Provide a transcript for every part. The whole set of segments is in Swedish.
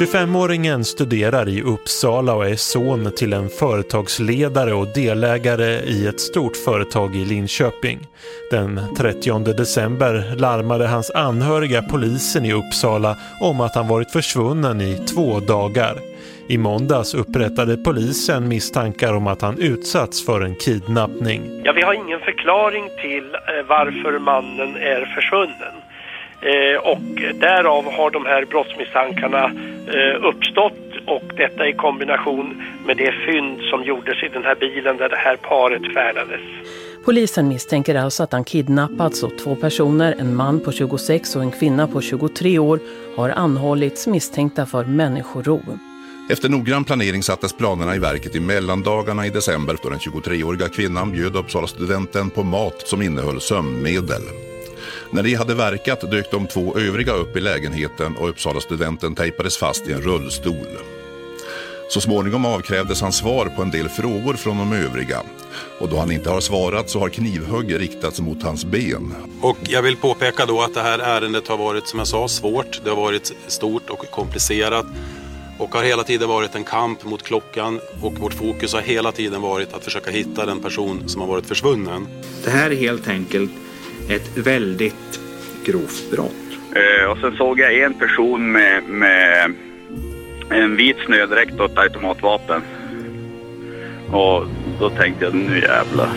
25-åringen studerar i Uppsala och är son till en företagsledare och delägare i ett stort företag i Linköping. Den 30 december larmade hans anhöriga polisen i Uppsala om att han varit försvunnen i två dagar. I måndags upprättade polisen misstankar om att han utsatts för en kidnappning. Ja, vi har ingen förklaring till eh, varför mannen är försvunnen. Eh, och därav har de här brottsmisstankarna eh, uppstått och detta i kombination med det fynd som gjordes i den här bilen där det här paret färdades. Polisen misstänker alltså att han kidnappats och två personer, en man på 26 och en kvinna på 23 år, har anhållits misstänkta för människorov. Efter noggrann planering sattes planerna i verket i mellandagarna i december då den 23-åriga kvinnan bjöd Uppsala studenten på mat som innehöll sömnmedel. När de hade verkat dök de två övriga upp i lägenheten och Uppsala studenten tejpades fast i en rullstol. Så småningom avkrävdes han svar på en del frågor från de övriga. Och då han inte har svarat så har knivhugg riktats mot hans ben. Och jag vill påpeka då att det här ärendet har varit, som jag sa, svårt. Det har varit stort och komplicerat. Och har hela tiden varit en kamp mot klockan och vårt fokus har hela tiden varit att försöka hitta den person som har varit försvunnen. Det här är helt enkelt ett väldigt grovt brott. Eh, och sen såg jag en person med, med en vit snödräkt och ett automatvapen. Och då tänkte jag nu jävlar.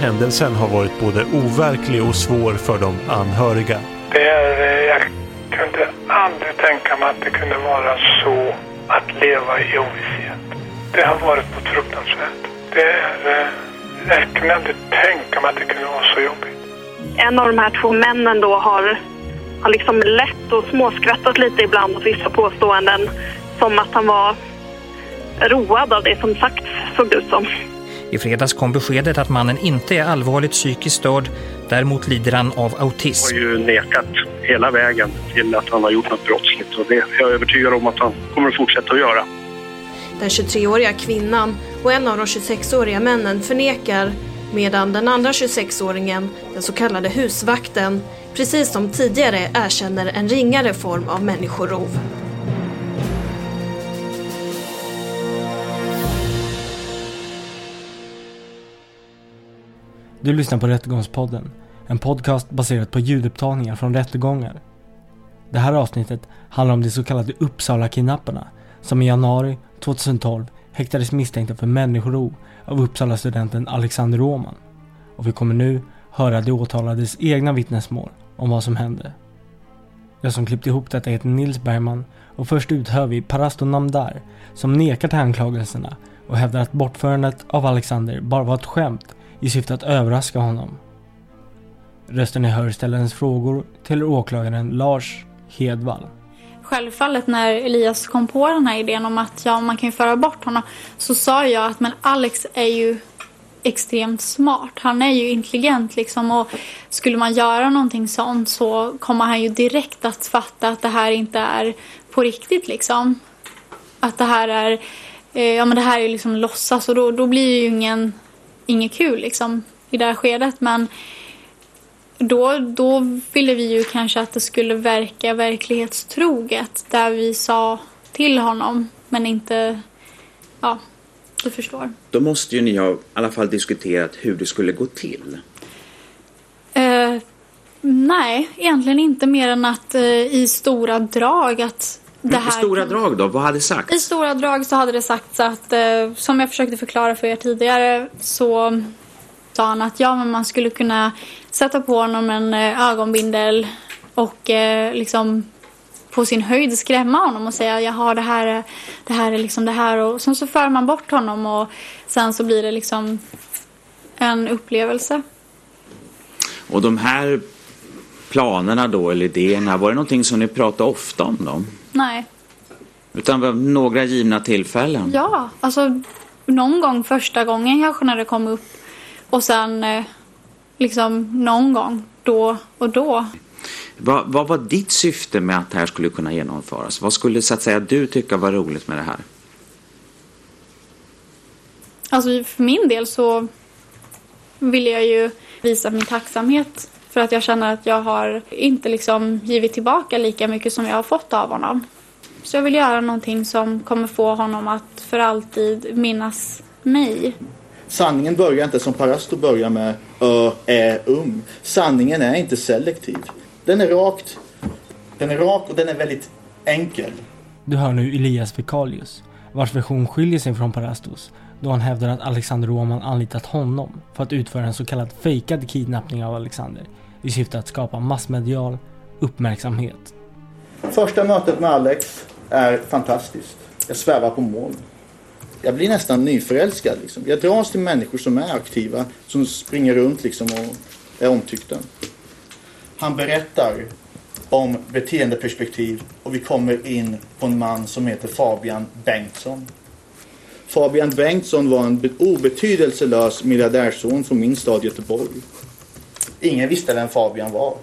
Händelsen har varit både overklig och svår för de anhöriga. Det är, eh, jag kunde aldrig tänka mig att det kunde vara så att leva i ovisshet. Det har varit något fruktansvärt. Det är, eh, jag kunde aldrig tänka mig att det kunde vara så jobbigt. En av de här två männen då har, har liksom lett och småskrattat lite ibland åt vissa påståenden. Som att han var road av det som sagts, såg det ut som. I fredags kom beskedet att mannen inte är allvarligt psykiskt störd. Däremot lider han av autism. Han har ju nekat hela vägen till att han har gjort något brottsligt och det är jag övertygad om att han kommer att fortsätta att göra. Den 23-åriga kvinnan och en av de 26-åriga männen förnekar medan den andra 26-åringen, den så kallade husvakten, precis som tidigare erkänner en ringare form av människorov. Du lyssnar på Rättegångspodden, en podcast baserad på ljudupptagningar från rättegångar. Det här avsnittet handlar om de så kallade Uppsala-kidnapparna som i januari 2012 häktades misstänkta för människorov av Uppsala-studenten Alexander Åman. Och vi kommer nu höra de åtalades egna vittnesmål om vad som hände. Jag som klippt ihop detta heter Nils Bergman och först ut hör vi Parasto Namdar som nekar till anklagelserna och hävdar att bortförandet av Alexander bara var ett skämt i syfte att överraska honom. Rösten ni hör ställer ens frågor till åklagaren Lars Hedvall. Självfallet när Elias kom på den här idén om att ja, man kan ju föra bort honom så sa jag att men Alex är ju extremt smart. Han är ju intelligent liksom och skulle man göra någonting sånt så kommer han ju direkt att fatta att det här inte är på riktigt liksom. Att det här är, eh, ja men det här är ju liksom låtsas och då, då blir det ju ingen, inget kul liksom i det här skedet men då, då ville vi ju kanske att det skulle verka verklighetstroget där vi sa till honom men inte, ja, du förstår. Då måste ju ni ha i alla fall diskuterat hur det skulle gå till. Eh, nej, egentligen inte mer än att eh, i stora drag att det här... I stora drag då? Vad hade sagts? I stora drag så hade det sagts att, eh, som jag försökte förklara för er tidigare, så sa han att ja, men man skulle kunna sätta på honom en eh, ögonbindel och eh, liksom på sin höjd skrämma honom och säga jaha det här, är, det här är liksom det här och sen så för man bort honom och sen så blir det liksom en upplevelse. Och de här planerna då eller idéerna, var det någonting som ni pratade ofta om dem? Nej. Utan några givna tillfällen? Ja, alltså någon gång första gången kanske när det kom upp och sen eh, liksom någon gång då och då. Vad, vad, var ditt syfte med att det här skulle kunna genomföras? Vad skulle så att säga du tycka var roligt med det här? Alltså för min del så vill jag ju visa min tacksamhet För att jag känner att jag har inte liksom givit tillbaka lika mycket som jag har fått av honom. Så jag vill göra någonting som kommer få honom att för alltid minnas mig. Sanningen börjar inte som Parasto börjar med Ö, Ä, Um. Sanningen är inte selektiv. Den är rakt. Den är rak och den är väldigt enkel. Du hör nu Elias Fikalius, vars version skiljer sig från Parastos då han hävdar att Alexander Roman anlitat honom för att utföra en så kallad fejkad kidnappning av Alexander i syfte att skapa massmedial uppmärksamhet. Första mötet med Alex är fantastiskt. Jag svävar på moln. Jag blir nästan nyförälskad. Liksom. Jag dras till människor som är aktiva, som springer runt liksom och är omtyckta. Han berättar om beteendeperspektiv och vi kommer in på en man som heter Fabian Bengtsson. Fabian Bengtsson var en obetydelselös miljardärson från min stad Göteborg. Ingen visste vem Fabian var.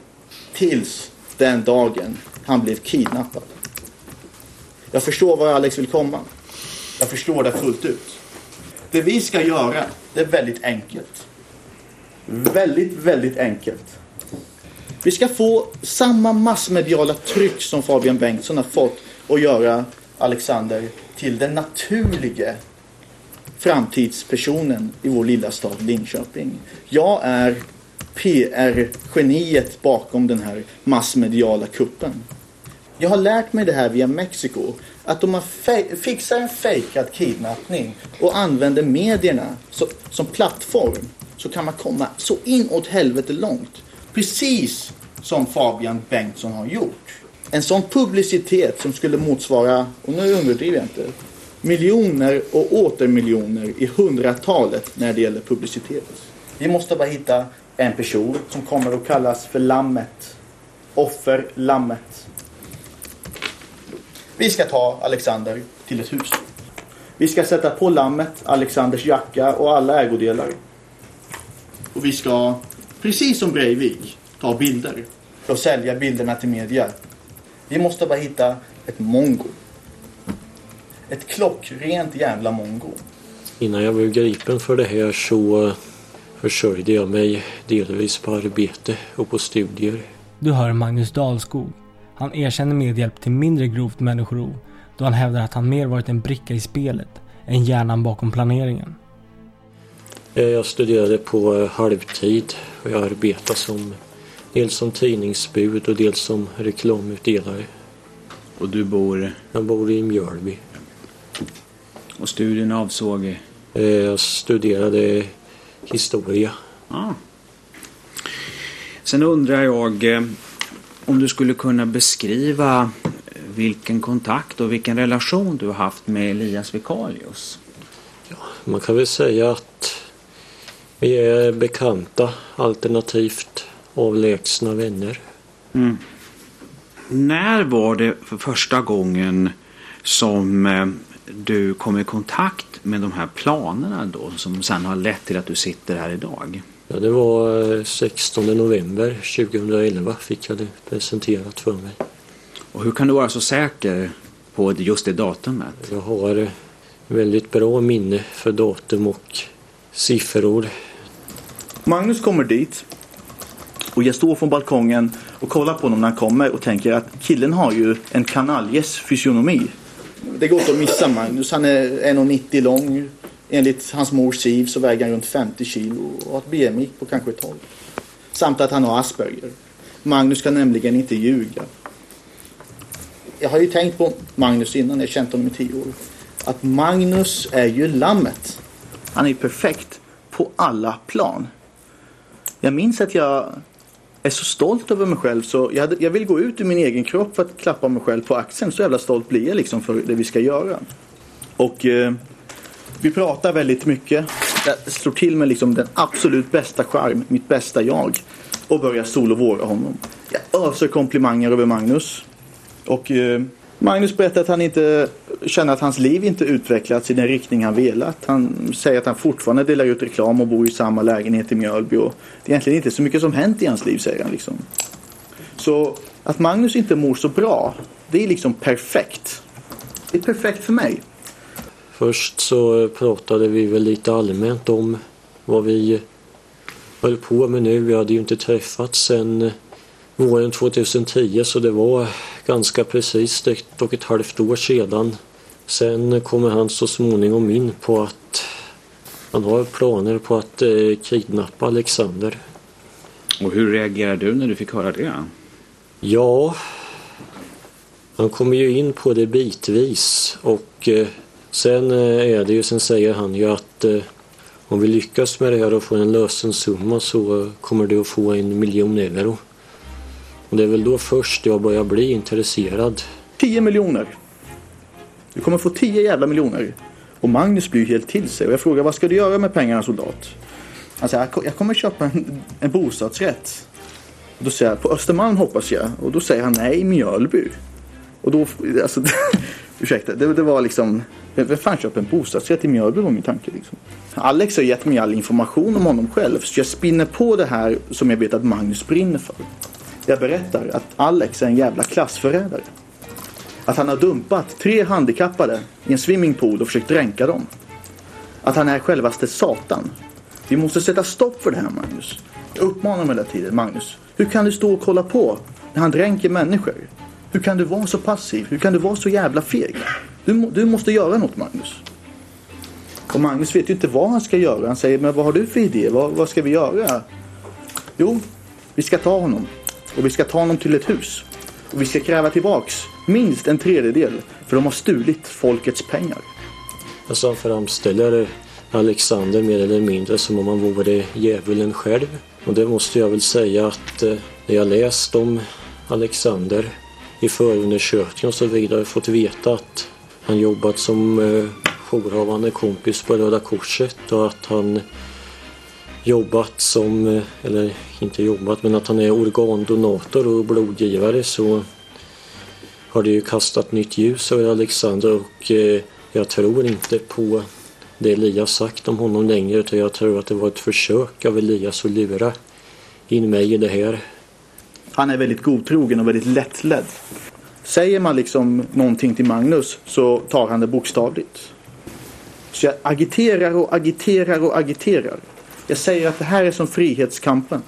Tills den dagen han blev kidnappad. Jag förstår var Alex vill komma. Jag förstår det fullt ut. Det vi ska göra, det är väldigt enkelt. Väldigt, väldigt enkelt. Vi ska få samma massmediala tryck som Fabian Bengtsson har fått och göra Alexander till den naturliga framtidspersonen i vår lilla stad Linköping. Jag är PR-geniet bakom den här massmediala kuppen. Jag har lärt mig det här via Mexiko. Att om man fixar en fejkad kidnappning och använder medierna så, som plattform så kan man komma så inåt helvete långt. Precis som Fabian Bengtsson har gjort. En sån publicitet som skulle motsvara, och nu överdriver jag inte, miljoner och åter miljoner i hundratalet när det gäller publicitet. Vi måste bara hitta en person som kommer att kallas för Lammet. Offer Lammet. Vi ska ta Alexander till ett hus. Vi ska sätta på Lammet, Alexanders jacka och alla ägodelar. Och vi ska, precis som Breivik, ta bilder och sälja bilderna till media. Vi måste bara hitta ett mongo. Ett klockrent jävla mongo. Innan jag blev gripen för det här så försörjde jag mig delvis på arbete och på studier. Du hör Magnus Dahlskog. Han erkänner medhjälp till mindre grovt människorov då han hävdar att han mer varit en bricka i spelet än hjärnan bakom planeringen. Jag studerade på halvtid och jag arbetade som dels som tidningsbud och dels som reklamutdelare. Och du bor? Jag bor i Mjölby. Och studien avsåg? Jag studerade historia. Ah. Sen undrar jag om du skulle kunna beskriva vilken kontakt och vilken relation du har haft med Elias Vikalius? Ja, man kan väl säga att vi är bekanta alternativt avlägsna vänner. Mm. När var det för första gången som du kom i kontakt med de här planerna då som sen har lett till att du sitter här idag? Ja, det var 16 november 2011 fick jag det presenterat för mig. Och hur kan du vara så säker på just det datumet? Jag har väldigt bra minne för datum och siffror. Magnus kommer dit och jag står från balkongen och kollar på honom när han kommer och tänker att killen har ju en kanaljes fysionomi. Det går inte att missa Magnus. Han är 1,90 lång. Enligt hans mor Siv så väger han runt 50 kilo och har ett BMI på kanske 12. Samt att han har Asperger. Magnus kan nämligen inte ljuga. Jag har ju tänkt på Magnus innan, jag har känt honom i tio år. Att Magnus är ju lammet. Han är perfekt på alla plan. Jag minns att jag är så stolt över mig själv så jag, hade, jag vill gå ut ur min egen kropp för att klappa mig själv på axeln. Så jävla stolt blir jag liksom för det vi ska göra. Och eh, vi pratar väldigt mycket. Jag slår till med liksom den absolut bästa charm, mitt bästa jag. Och börjar solovåra honom. Jag öser komplimanger över Magnus. Och eh, Magnus berättar att han inte känner att hans liv inte utvecklats i den riktning han velat. Han säger att han fortfarande delar ut reklam och bor i samma lägenhet i Mjölby. Och det är egentligen inte så mycket som hänt i hans liv, säger han. Liksom. Så att Magnus inte mår så bra, det är liksom perfekt. Det är perfekt för mig. Först så pratade vi väl lite allmänt om vad vi höll på med nu. Vi hade ju inte träffats sedan våren 2010 så det var ganska precis ett och ett halvt år sedan. Sen kommer han så småningom in på att han har planer på att eh, kidnappa Alexander. Och hur reagerade du när du fick höra det? Ja, han kommer ju in på det bitvis och eh, sen eh, är det ju, sen säger han ju att eh, om vi lyckas med det här och får en lösensumma så eh, kommer du att få en miljon euro. Och det är väl då först jag börjar bli intresserad. 10 miljoner. Du kommer få 10 jävla miljoner. Och Magnus blir helt till sig. Och jag frågar vad ska du göra med pengarna soldat? Han säger jag kommer köpa en, en bostadsrätt. Och då säger jag på Östermalm hoppas jag. Och då säger han nej Mjölby. Och då, alltså, ursäkta, det, det var liksom, vem fan köper en bostadsrätt i Mjölby var min tanke. Liksom. Alex har gett mig all information om honom själv. Så jag spinner på det här som jag vet att Magnus brinner för. Jag berättar att Alex är en jävla klassförrädare. Att han har dumpat tre handikappade i en swimmingpool och försökt dränka dem. Att han är självaste Satan. Vi måste sätta stopp för det här Magnus. Jag uppmanar mig hela tiden. Magnus, hur kan du stå och kolla på när han dränker människor? Hur kan du vara så passiv? Hur kan du vara så jävla feg? Du, du måste göra något Magnus. Och Magnus vet ju inte vad han ska göra. Han säger, men vad har du för idé? Vad, vad ska vi göra? Jo, vi ska ta honom. Och vi ska ta honom till ett hus. Och vi ska kräva tillbaks minst en tredjedel. För de har stulit folkets pengar. Alltså han framställer Alexander mer eller mindre som om han vore djävulen själv. Och det måste jag väl säga att eh, när jag läst om Alexander i förundersökningen och så vidare fått veta att han jobbat som eh, jourhavande kompis på Röda Korset och att han jobbat som, eh, eller inte jobbat, men att han är organdonator och blodgivare så har det ju kastat nytt ljus över Alexander och eh, jag tror inte på det Elias sagt om honom längre utan jag tror att det var ett försök av Elias att lura in mig i det här. Han är väldigt godtrogen och väldigt lättledd. Säger man liksom någonting till Magnus så tar han det bokstavligt. Så jag agiterar och agiterar och agiterar. Jag säger att det här är som frihetskampen.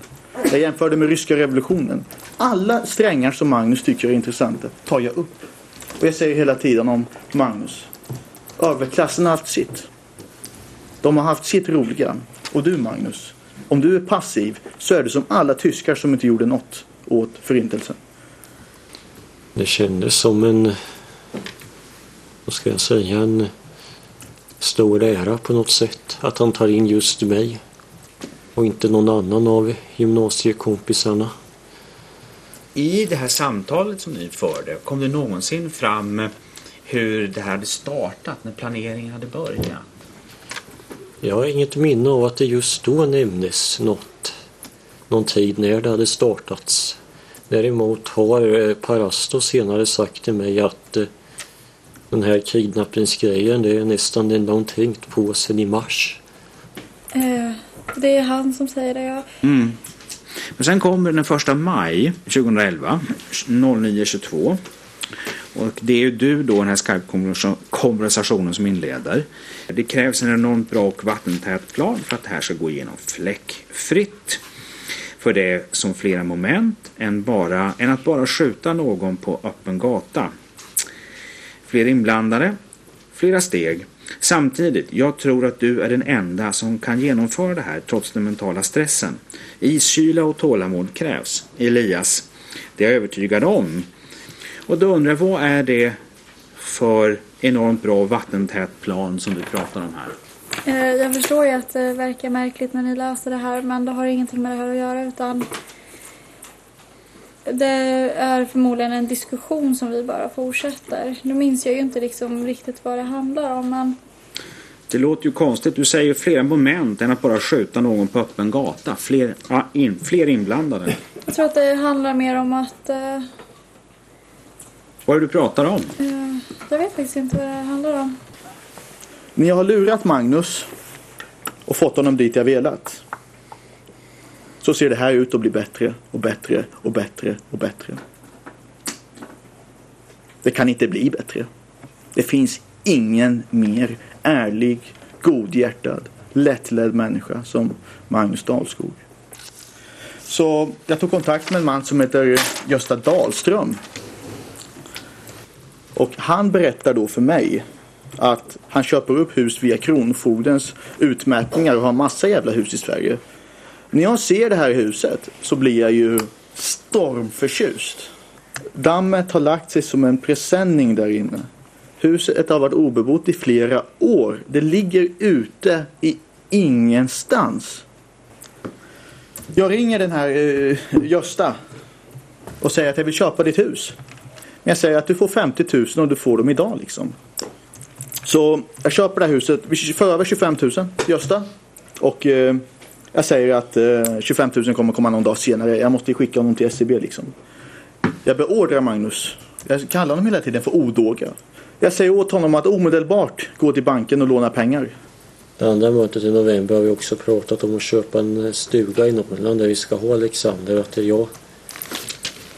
Jag jämför det med ryska revolutionen. Alla strängar som Magnus tycker är intressanta tar jag upp. Och jag säger hela tiden om Magnus. Överklassen har haft sitt. De har haft sitt roliga. Och du Magnus, om du är passiv så är du som alla tyskar som inte gjorde något åt förintelsen. Det kändes som en, vad ska jag säga, en stor ära på något sätt att han tar in just mig och inte någon annan av gymnasiekompisarna. I det här samtalet som ni förde, kom det någonsin fram hur det här hade startat, när planeringen hade börjat? Jag har inget minne av att det just då nämndes något, någon tid när det hade startats. Däremot har eh, Parasto senare sagt till mig att eh, den här kidnappningsgrejen, det är nästan det enda hon tänkt på sedan i mars. Eh, det är han som säger det, ja. Mm. Men sen kommer den första maj 2011, 09.22. Och det är ju du då den här Skype-konversationen som inleder. Det krävs en enormt bra och vattentät plan för att det här ska gå igenom fläckfritt. För det som flera moment än, bara, än att bara skjuta någon på öppen gata. Fler inblandade, flera steg. Samtidigt, jag tror att du är den enda som kan genomföra det här trots den mentala stressen. Iskyla och tålamod krävs. Elias, det är jag övertygad om. Och då undrar jag, vad är det för enormt bra vattentät plan som du pratar om här? Eh, jag förstår ju att det verkar märkligt när ni läser det här men det har ingenting med det här att göra utan det är förmodligen en diskussion som vi bara fortsätter. Nu minns jag ju inte liksom riktigt vad det handlar om men Det låter ju konstigt. Du säger fler moment än att bara skjuta någon på öppen gata. Fler, ja, in, fler inblandade. jag tror att det handlar mer om att eh, Vad är det du pratar om? eh, jag vet faktiskt inte vad det handlar om. Ni har lurat Magnus och fått honom dit jag velat. Så ser det här ut att bli bättre och bättre och bättre och bättre. Det kan inte bli bättre. Det finns ingen mer ärlig, godhjärtad, lättledd människa som Magnus Dahlskog. Så jag tog kontakt med en man som heter Gösta Dahlström. Och han berättar då för mig att han köper upp hus via Kronofogdens utmätningar och har massa jävla hus i Sverige. När jag ser det här huset så blir jag ju stormförtjust. Dammet har lagt sig som en presenning där inne. Huset har varit obebott i flera år. Det ligger ute i ingenstans. Jag ringer den här uh, Gösta och säger att jag vill köpa ditt hus. Men jag säger att du får 50 000 och du får dem idag liksom. Så jag köper det här huset. Vi över 25 000 Gösta. Och eh, jag säger att eh, 25 000 kommer komma någon dag senare. Jag måste skicka honom till SCB liksom. Jag beordrar Magnus. Jag kallar honom hela tiden för odåga. Jag säger åt honom att omedelbart gå till banken och låna pengar. Det andra mötet i november har vi också pratat om att köpa en stuga i Norrland där vi ska ha Alexander. Att det är jag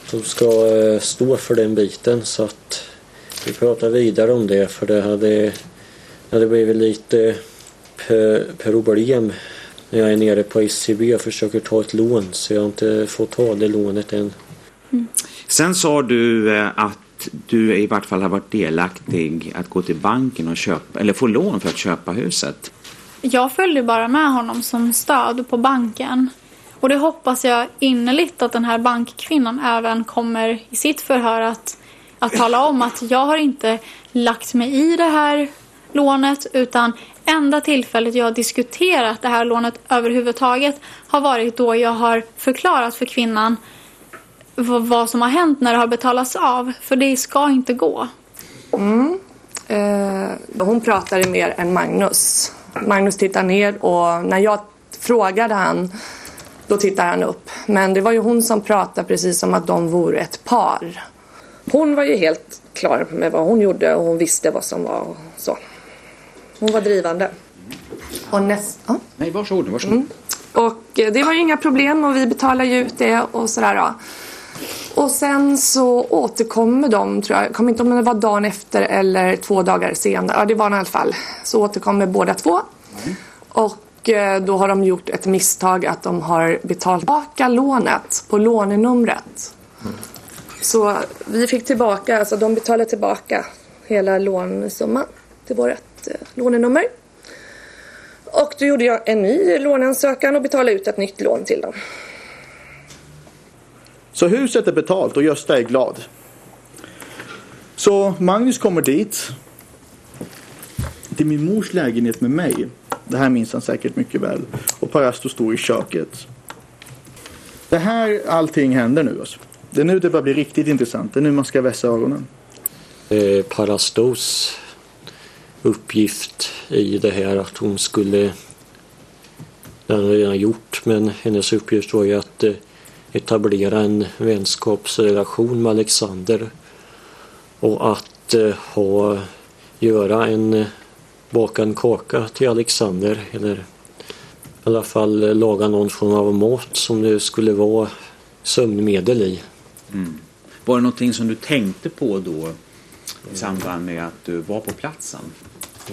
som ska eh, stå för den biten. Så att vi pratar vidare om det för det hade, hade blivit lite problem när jag är nere på SCB och försöker ta ett lån så jag har inte fått ta det lånet än. Mm. Sen sa du eh, att du i vart fall har varit delaktig att gå till banken och köpa, eller få lån för att köpa huset. Jag följde bara med honom som stöd på banken. Och det hoppas jag innerligt att den här bankkvinnan även kommer i sitt förhör att, att tala om att jag har inte lagt mig i det här lånet utan enda tillfället jag har diskuterat det här lånet överhuvudtaget har varit då jag har förklarat för kvinnan vad som har hänt när det har betalats av. För det ska inte gå. Mm. Eh, hon pratade mer än Magnus. Magnus tittar ner och när jag frågade han då tittar han upp. Men det var ju hon som pratade precis som att de vore ett par. Hon var ju helt klar med vad hon gjorde och hon visste vad som var så. Hon var drivande. Och näst, ja. Nej, varsågod. varsågod. Mm. Och det var ju inga problem och vi betalade ju ut det och sådär. Då. Och sen så återkommer de, tror jag, kommer inte om det var dagen efter eller två dagar senare. Ja, det var i alla fall. Så återkommer båda två. Mm. Och eh, då har de gjort ett misstag att de har betalat tillbaka lånet på lånenumret. Mm. Så vi fick tillbaka, alltså de betalade tillbaka hela lånesumman till vårt eh, lånenummer. Och då gjorde jag en ny låneansökan och betalade ut ett nytt lån till dem. Så huset är betalt och Gösta är glad. Så Magnus kommer dit. Till min mors lägenhet med mig. Det här minns han säkert mycket väl. Och Parasto står i köket. Det här allting händer nu alltså. Det är nu det börjar bli riktigt intressant. Det är nu man ska vässa öronen. Eh, Parastos uppgift i det här att hon skulle det har redan gjort men hennes uppgift var ju att eh, etablera en vänskapsrelation med Alexander och att eh, ha, göra en, eh, baka en kaka till Alexander eller i alla fall eh, laga någon form av mat som det skulle vara sömnmedel i. Mm. Var det någonting som du tänkte på då i samband med att du var på platsen?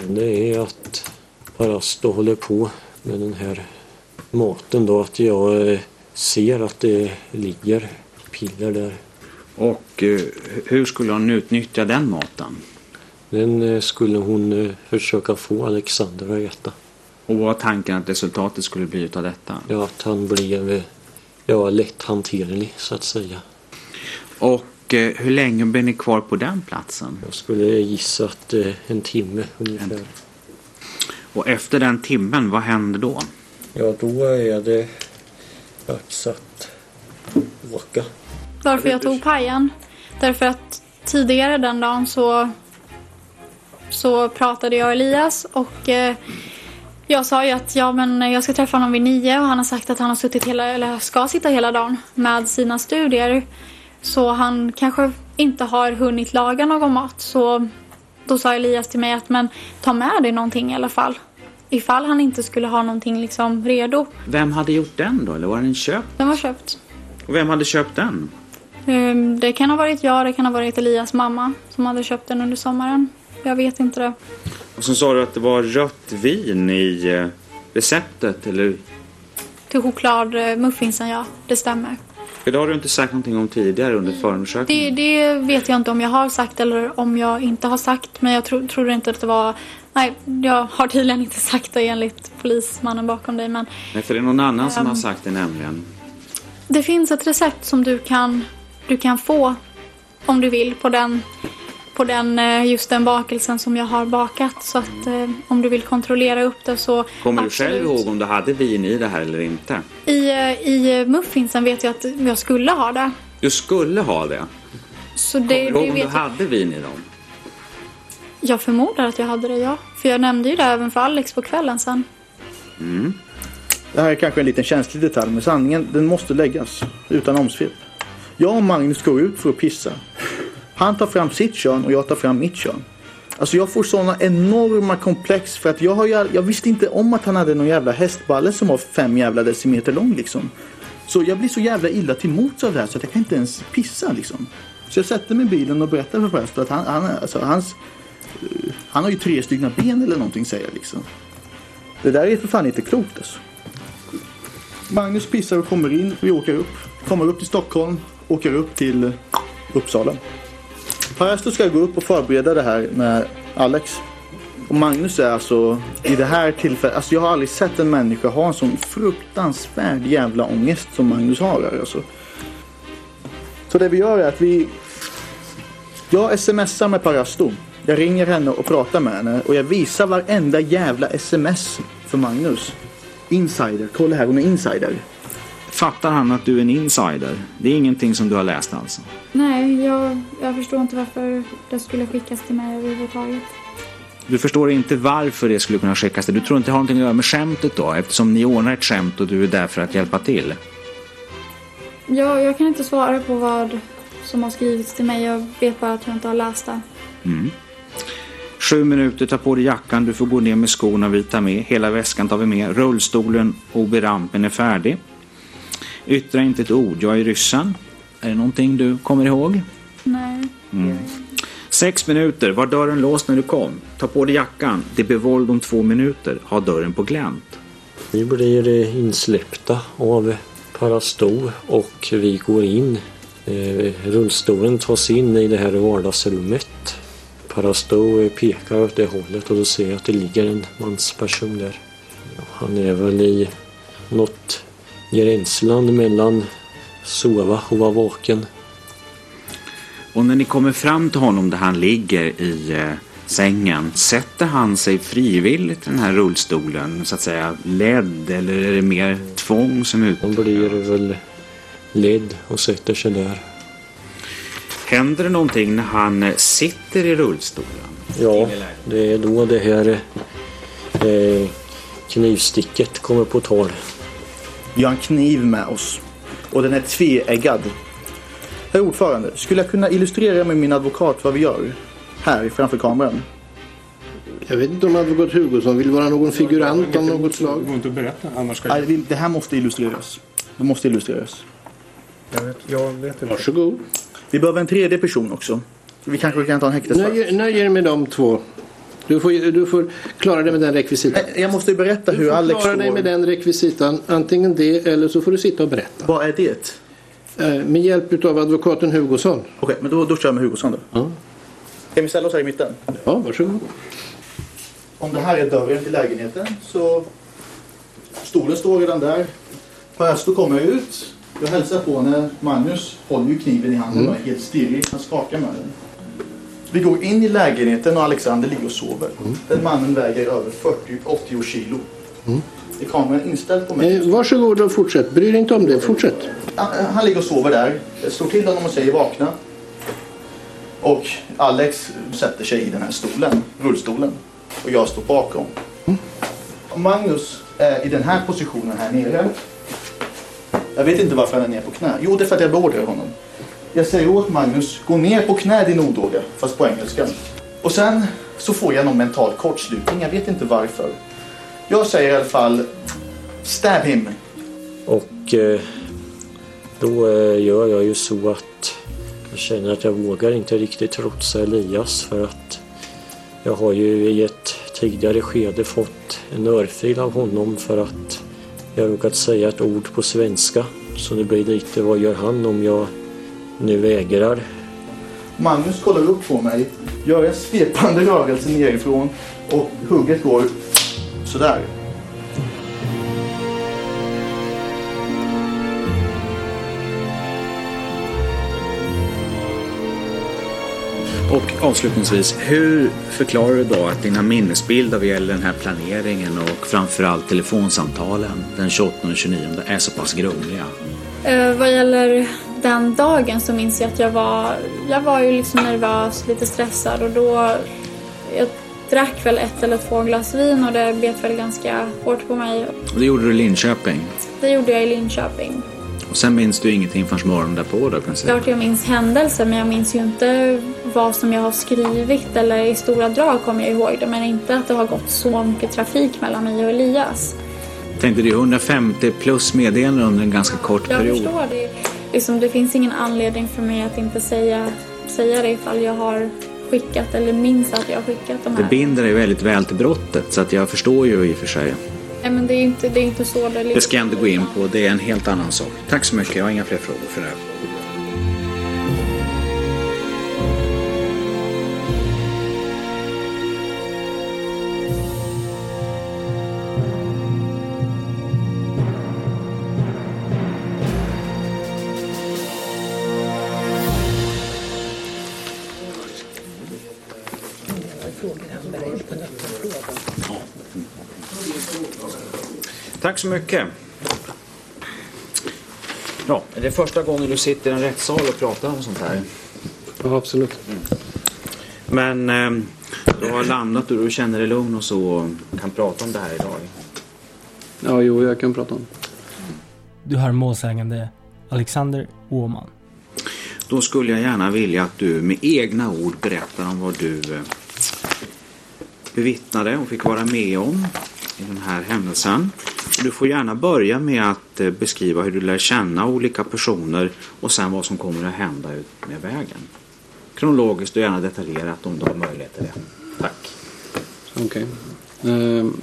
Det är att Parasto håller på med den här maten då att jag ser att det ligger piller där. Och eh, hur skulle hon utnyttja den maten? Den eh, skulle hon eh, försöka få Alexander att äta. Och vad var tanken att resultatet skulle bli av detta? Ja, att han blev ja, lätthanterlig så att säga. Och eh, hur länge blev ni kvar på den platsen? Jag skulle gissa att eh, en timme ungefär. En och efter den timmen, vad händer då? Ja, då är det dags att åka. Varför jag tog pajen? Därför att tidigare den dagen så, så pratade jag och Elias och eh, jag sa ju att ja, men jag ska träffa honom vid nio och han har sagt att han har suttit hela, eller ska sitta hela dagen med sina studier. Så han kanske inte har hunnit laga någon mat. Så då sa Elias till mig att men ta med dig någonting i alla fall ifall han inte skulle ha någonting liksom redo. Vem hade gjort den då? Eller var den köpt? Den var köpt. Och vem hade köpt den? Ehm, det kan ha varit jag, det kan ha varit Elias mamma som hade köpt den under sommaren. Jag vet inte det. Och så sa du att det var rött vin i eh, receptet, eller till chokladmuffinsen, ja. Det stämmer. För det har du inte sagt någonting om tidigare under förundersökningen. Det, det vet jag inte om jag har sagt eller om jag inte har sagt. Men jag tro, tror inte att det var... Nej, jag har tydligen inte sagt det enligt polismannen bakom dig. Men Nej, för det är någon annan som Ehm. har sagt det nämligen. det finns ett recept som du kan, du kan få om du vill på den, på den, eh, just den bakelsen som jag har bakat. Så att eh, om du vill kontrollera upp det så Kommer du absolut. själv ihåg om du hade vin i det här eller inte? I, eh, I muffinsen vet jag att jag skulle ha det. Du skulle ha det. Så det, Kommer du ihåg om du jag. hade vin i dem? Jag förmodar att jag hade det, ja. För jag nämnde ju det även för Alex på kvällen sen. Mm. Det här är kanske en liten känslig detalj, men sanningen den måste läggas utan omsvep. Jag och Magnus går ut för att pissa. Han tar fram sitt kön och jag tar fram mitt kön. Alltså jag får sådana enorma komplex för att jag, har, ju- jag visste inte om att han hade någon jävla hästballe som var fem jävla decimeter lång liksom. Så jag blir så jävla illa till mots av det här så att jag kan inte ens pissa liksom. Så jag sätter mig i bilen och berättar för Presto att han, han, alltså, hans, eh, han har ju tre stycken ben eller någonting säger jag liksom. Det där är för fan inte klokt alltså. Magnus pissar och kommer in. Vi åker upp. Kommer upp till Stockholm. Åker upp till Uppsala. Parasto ska gå upp och förbereda det här med Alex. Och Magnus är alltså i det här tillfället. Alltså jag har aldrig sett en människa ha en sån fruktansvärd jävla ångest som Magnus har här alltså. Så det vi gör är att vi... Jag smsar med Parasto. Jag ringer henne och pratar med henne och jag visar varenda jävla sms för Magnus. Insider, kolla här hon är insider. Fattar han att du är en insider? Det är ingenting som du har läst alltså? Nej, jag, jag förstår inte varför det skulle skickas till mig överhuvudtaget. Du förstår inte varför det skulle kunna skickas till. Du tror inte det har någonting att göra med skämtet då? Eftersom ni ordnar ett skämt och du är där för att hjälpa till. Jag, jag kan inte svara på vad som har skrivits till mig. Jag vet bara att jag inte har läst det. Mm. Sju minuter, ta på dig jackan, du får gå ner med skorna vi tar med. Hela väskan tar vi med. Rullstolen och rampen är färdig. Yttra inte ett ord, jag är ryssen. Är det någonting du kommer ihåg? Nej. Mm. Sex minuter, var dörren låst när du kom? Ta på dig jackan, det blir våld om två minuter. Ha dörren på glänt. Vi blir eh, insläppta av Parasto och vi går in. Eh, Rullstolen tas in i det här vardagsrummet. Parasto eh, pekar åt det hållet och då ser jag att det ligger en mansperson där. Han är väl i något gränsland mellan sova och vara vaken. Och när ni kommer fram till honom där han ligger i eh, sängen, sätter han sig frivilligt i den här rullstolen, så att säga ledd eller är det mer tvång som ut? Han blir väl ledd och sätter sig där. Händer det någonting när han eh, sitter i rullstolen? Ja, det är då det här eh, knivsticket kommer på tal. Vi har en kniv med oss. Och den är tveeggad. Herr ordförande, skulle jag kunna illustrera med min advokat vad vi gör? Här framför kameran. Jag vet inte om advokat Hugosson vill vara någon figurant av något slag. Det går inte att berätta, annars ska vi- Det här måste illustreras. Det måste illustreras. Jag vet, jag vet inte. Varsågod. Vi behöver en tredje person också. Vi kanske kan ta en häktesvakt. Nöjer, nöjer med de två. Du får, du får klara dig med den rekvisitan. Jag måste ju berätta Du hur får Alex klara dig får- med den rekvisitan. Antingen det eller så får du sitta och berätta. Vad är det? Eh, Med hjälp av advokaten Hugosson. Okej, men då, då kör jag med Hugosson då. Ja. Kan vi ställa oss här i mitten? Ja, varsågod. Om det här är dörren till lägenheten så stolen står redan där. Parasto kommer ut. Jag hälsar på när Magnus håller ju kniven i handen och är helt stirrig. Han skakar med den. Vi går in i lägenheten och Alexander ligger och sover. Den mannen väger över 40-80 kilo. Är kameran inställd på mig? Eh, varsågod och fortsätt. Bry dig inte om det. Fortsätt. Han, han ligger och sover där. Jag slår till honom och säger vakna. Och Alex sätter sig i den här stolen, rullstolen. Och jag står bakom. Och Magnus är i den här positionen här nere. Jag vet inte varför han är ner på knä. Jo, det är för att jag beordrar honom. Jag säger åt Magnus, gå ner på knä din odåga. Fast på engelska. Och sen så får jag någon mental kortslutning. Jag vet inte varför. Jag säger i alla fall, stab him. Och eh, då eh, gör jag ju så att jag känner att jag vågar inte riktigt trotsa Elias för att jag har ju i ett tidigare skede fått en örfil av honom för att Jag råkat säga ett ord på svenska så det blir lite vad gör han om jag nu vägrar. Magnus kollar upp på mig, gör en svepande rörelse nerifrån och hugget går sådär. Och avslutningsvis, hur förklarar du då att dina minnesbilder vad gäller den här planeringen och framförallt telefonsamtalen den 28 och 29 är så pass grumliga? Eh, vad gäller den dagen så minns jag att jag var, jag var ju liksom nervös, lite stressad och då jag drack väl ett eller två glas vin och det bet väl ganska hårt på mig. Och det gjorde du i Linköping. Det gjorde jag i Linköping. Och sen minns du ingenting förrän morgonen därpå då kan Klart jag minns händelser men jag minns ju inte vad som jag har skrivit eller i stora drag kommer jag ihåg det men inte att det har gått så mycket trafik mellan mig och Elias. Tänkte du 150 plus meddelanden under en ganska kort Jag period? förstår det. Liksom, det finns ingen anledning för mig att inte säga, säga det ifall jag har skickat eller minns att jag har skickat de Det här. binder dig väldigt väl till brottet så att jag förstår ju i och för sig. Nej men det är inte, det är inte så det Det ska jag inte gå in på, det är en helt annan sak. Tack så mycket, jag har inga fler frågor för det här. Tack så mycket. Ja, är det första gången du sitter i en rättssal och pratar om sånt här? Ja, absolut. Men eh, du har landat och du känner dig lugn och så och kan prata om det här idag? Ja, jo, jag kan prata om Du hör målsägande Alexander Åman. Då skulle jag gärna vilja att du med egna ord berättar om vad du eh, bevittnade och fick vara med om i den här händelsen. Du får gärna börja med att eh, beskriva hur du lär känna olika personer och sen vad som kommer att hända ut med vägen. Kronologiskt och gärna detaljerat om du har möjlighet till det. Tack. Okej. Ehm,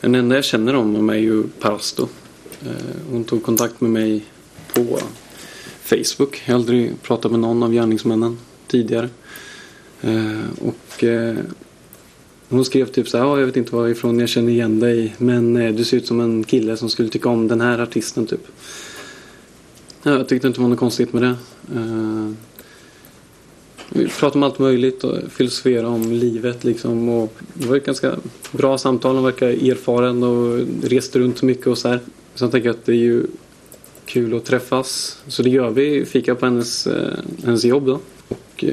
den enda jag känner om honom är ju Parasto. Ehm, hon tog kontakt med mig på Facebook. Jag har aldrig pratat med någon av gärningsmännen tidigare. Ehm, och eh, hon skrev typ så här, ja, jag vet inte varifrån jag känner igen dig men eh, du ser ut som en kille som skulle tycka om den här artisten typ. Ja, jag tyckte inte det var något konstigt med det. Eh, vi pratade om allt möjligt och filosoferade om livet liksom. Och det var ett ganska bra samtal. hon verkar erfaren och reste runt mycket och så här. Sen tänkte jag att det är ju kul att träffas. Så det gör vi. Fika på hennes, eh, hennes jobb då. Och,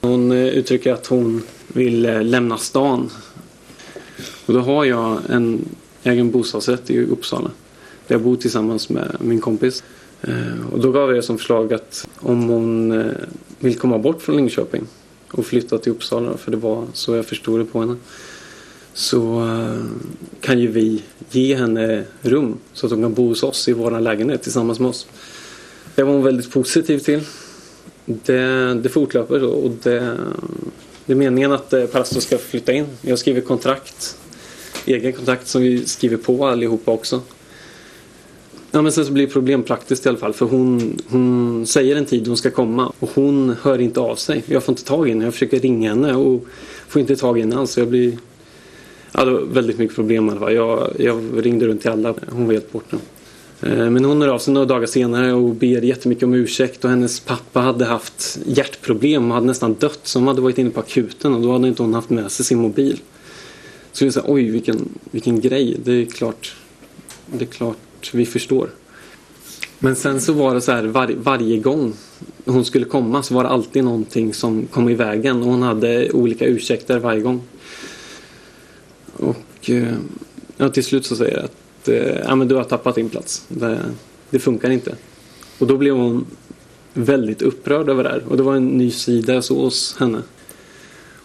hon uttrycker att hon vill eh, lämna stan. Och då har jag en egen bostadsrätt i Uppsala. Där jag bor tillsammans med min kompis. Eh, och då gav jag som förslag att om hon eh, vill komma bort från Linköping och flytta till Uppsala, för det var så jag förstod det på henne. Så kan ju vi ge henne rum så att hon kan bo hos oss i vår lägenhet tillsammans med oss. Det var hon väldigt positiv till. Det, det fortlöper och det, det är meningen att eh, Parasto ska flytta in. Jag skriver kontrakt. Egen kontrakt som vi skriver på allihopa också. Ja, men sen så blir det problem praktiskt i alla fall. För hon, hon säger en tid hon ska komma och hon hör inte av sig. Jag får inte tag i henne. Jag försöker ringa henne och får inte tag i henne alls. Jag blir... Ja, det var väldigt mycket problem i alla fall. Jag, jag ringde runt till alla. Hon var helt borta. Eh, men hon hör av sig några dagar senare och ber jättemycket om ursäkt. Och hennes pappa hade haft hjärtproblem och hade nästan dött. Så hon hade varit inne på akuten och då hade inte hon haft med sig sin mobil. Så jag sa, oj vilken, vilken grej. Det är klart. Det är klart vi förstår. Men sen så var det så här var, varje gång hon skulle komma så var det alltid någonting som kom i vägen och hon hade olika ursäkter varje gång. Och eh, ja, till slut så säger jag att att eh, ja, men du har tappat din plats. Det, det funkar inte. Och då blev hon väldigt upprörd över det här. Och det var en ny sida jag såg hos henne.